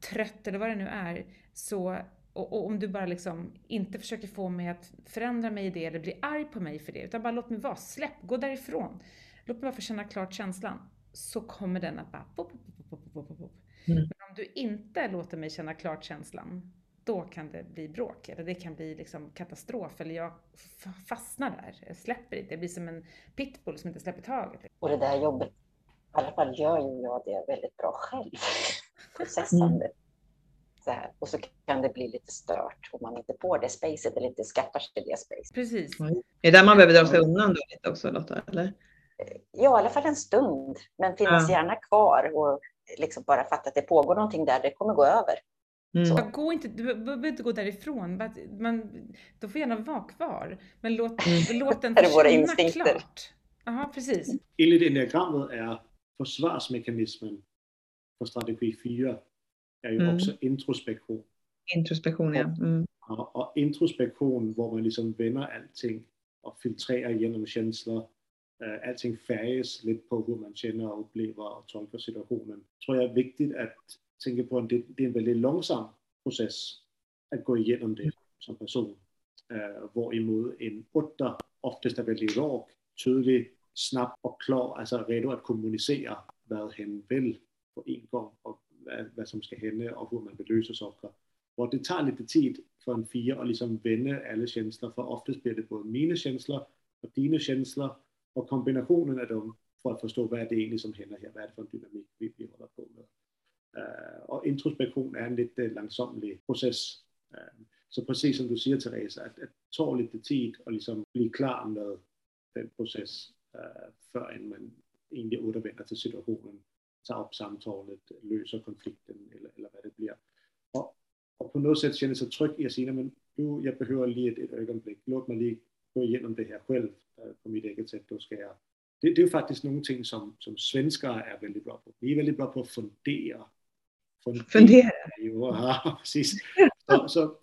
trött eller vad det nu är. Så, och, och, om du bara liksom inte försöker få mig att förändra mig i det eller bli arg på mig för det, utan bara låt mig vara, släpp, gå därifrån. Låt mig bara få känna klart känslan. Så kommer den att bara... Pop, pop, pop, mm. Men om du inte låter mig känna klart känslan, då kan det bli bråk eller det kan bli liksom katastrof eller jag fastnar där, jag släpper inte, jag blir som en pitbull som inte släpper taget. Och det där jobbet, i alla fall gör ju jag det väldigt bra själv, [LAUGHS] processande. Mm. Så här. Och så kan det bli lite stört om man inte får det spacet eller inte skaffar sig det spacet. Precis. Mm. Det är där man behöver dra sig undan då lite också Lotta, eller? Ja, i alla fall en stund, men finnas ja. gärna kvar och liksom bara fatta att det pågår någonting där, det kommer gå över. Mm. Så gå inte, du behöver inte gå därifrån. Man, de får gärna vara kvar. Men låt, mm. låt den [LAUGHS] försvinna klart. Jaha, precis. Enligt enneagrammet är försvarsmekanismen för strategi 4 är ju mm. också introspektion. Introspektion, ja. Mm. Och, och introspektion, där man liksom vänder allting och filtrerar genom känslor. Uh, allting färgas lite på hur man känner, upplever och tolkar situationen. tror jag är viktigt att tänker på att det, det är en väldigt långsam process att gå igenom det som person. Uh, hvorimod en åtta oftast är väldigt rak, tydlig, snabb och klar, alltså redo att kommunicera vad hen vill på en gång och vad, vad som ska hända och hur man belöser saker. Och det tar lite tid för en fyra att liksom vända alla känslor, för oftast blir det både mina känslor och dina känslor och kombinationen av dem för att förstå vad det är egentligen som händer här, vad är det för en dynamik vi, vi håller på med. Øh, uh, och introspektion är en lite øh, långsamlig process. Uh, øh, så precis som du säger Therese, att det tar lite tid att liksom bli klar med den process uh, förrän man egentligen återvänder till situationen, ta upp samtalet, lösa konflikten eller, eller vad det blir. Och, och på något sätt känna sig trygg i att säga, men nu, jag behöver lite ett, ett ögonblick, låt mig lige gå igenom det här själv på mitt eget sätt. Då ska jag... det, det är faktiskt någonting som, som svenskar är väldigt bra på. Vi är väldigt bra på att fundera. Fundera? fundera. Ja, [LAUGHS] precis. Så, så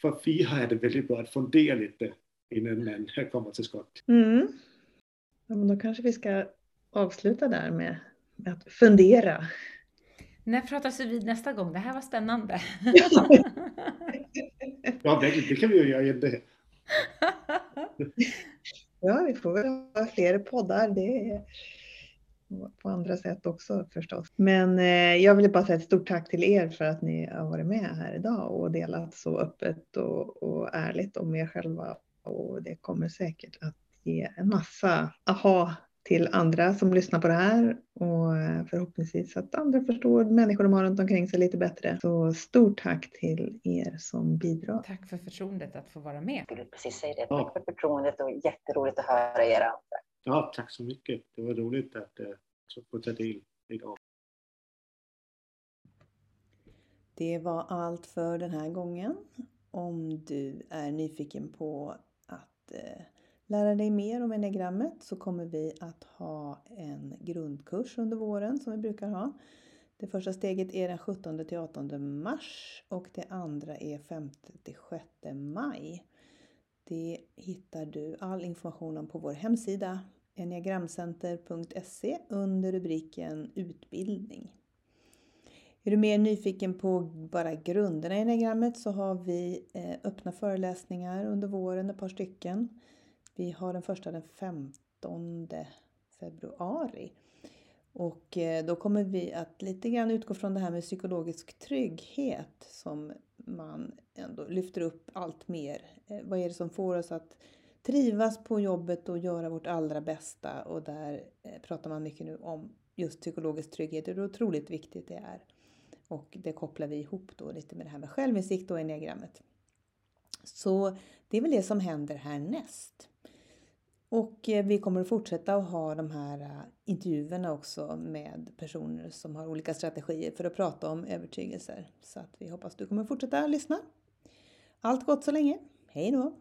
för fyra är det väldigt bra att fundera lite innan man kommer till skott. Mm. Ja, men då kanske vi ska avsluta där med att fundera. När pratas vi vid nästa gång? Det här var spännande. [LAUGHS] ja, det, det kan vi ju göra igen det. [LAUGHS] ja, vi får väl ha fler poddar. Det är på andra sätt också förstås. Men eh, jag vill bara säga ett stort tack till er för att ni har varit med här idag och delat så öppet och, och ärligt om er själva. Och det kommer säkert att ge en massa aha till andra som lyssnar på det här och eh, förhoppningsvis att andra förstår människor de har runt omkring sig lite bättre. Så stort tack till er som bidrar. Tack för förtroendet att få vara med. Jag skulle precis säga det. Tack för förtroendet och jätteroligt att höra er andra. Ja, tack så mycket. Det var roligt att uh, få ta del idag. Det var allt för den här gången. Om du är nyfiken på att uh, lära dig mer om enneagrammet så kommer vi att ha en grundkurs under våren som vi brukar ha. Det första steget är den 17 till 18 mars och det andra är 5 till 6 maj. Det hittar du all information om på vår hemsida enneagramcenter.se under rubriken utbildning. Är du mer nyfiken på bara grunderna i enneagrammet så har vi eh, öppna föreläsningar under våren, ett par stycken. Vi har den första den 15 februari. Och eh, då kommer vi att lite grann utgå från det här med psykologisk trygghet som man ändå lyfter upp allt mer. Eh, vad är det som får oss att trivas på jobbet och göra vårt allra bästa? Och där eh, pratar man mycket nu om just psykologisk trygghet, hur otroligt viktigt det är. Och det kopplar vi ihop då lite med det här med självinsikt och enneagrammet. Så det är väl det som händer härnäst. Och eh, vi kommer att fortsätta att ha de här eh, intervjuerna också med personer som har olika strategier för att prata om övertygelser. Så att vi hoppas du kommer att fortsätta lyssna. Allt gott så länge. Hej då!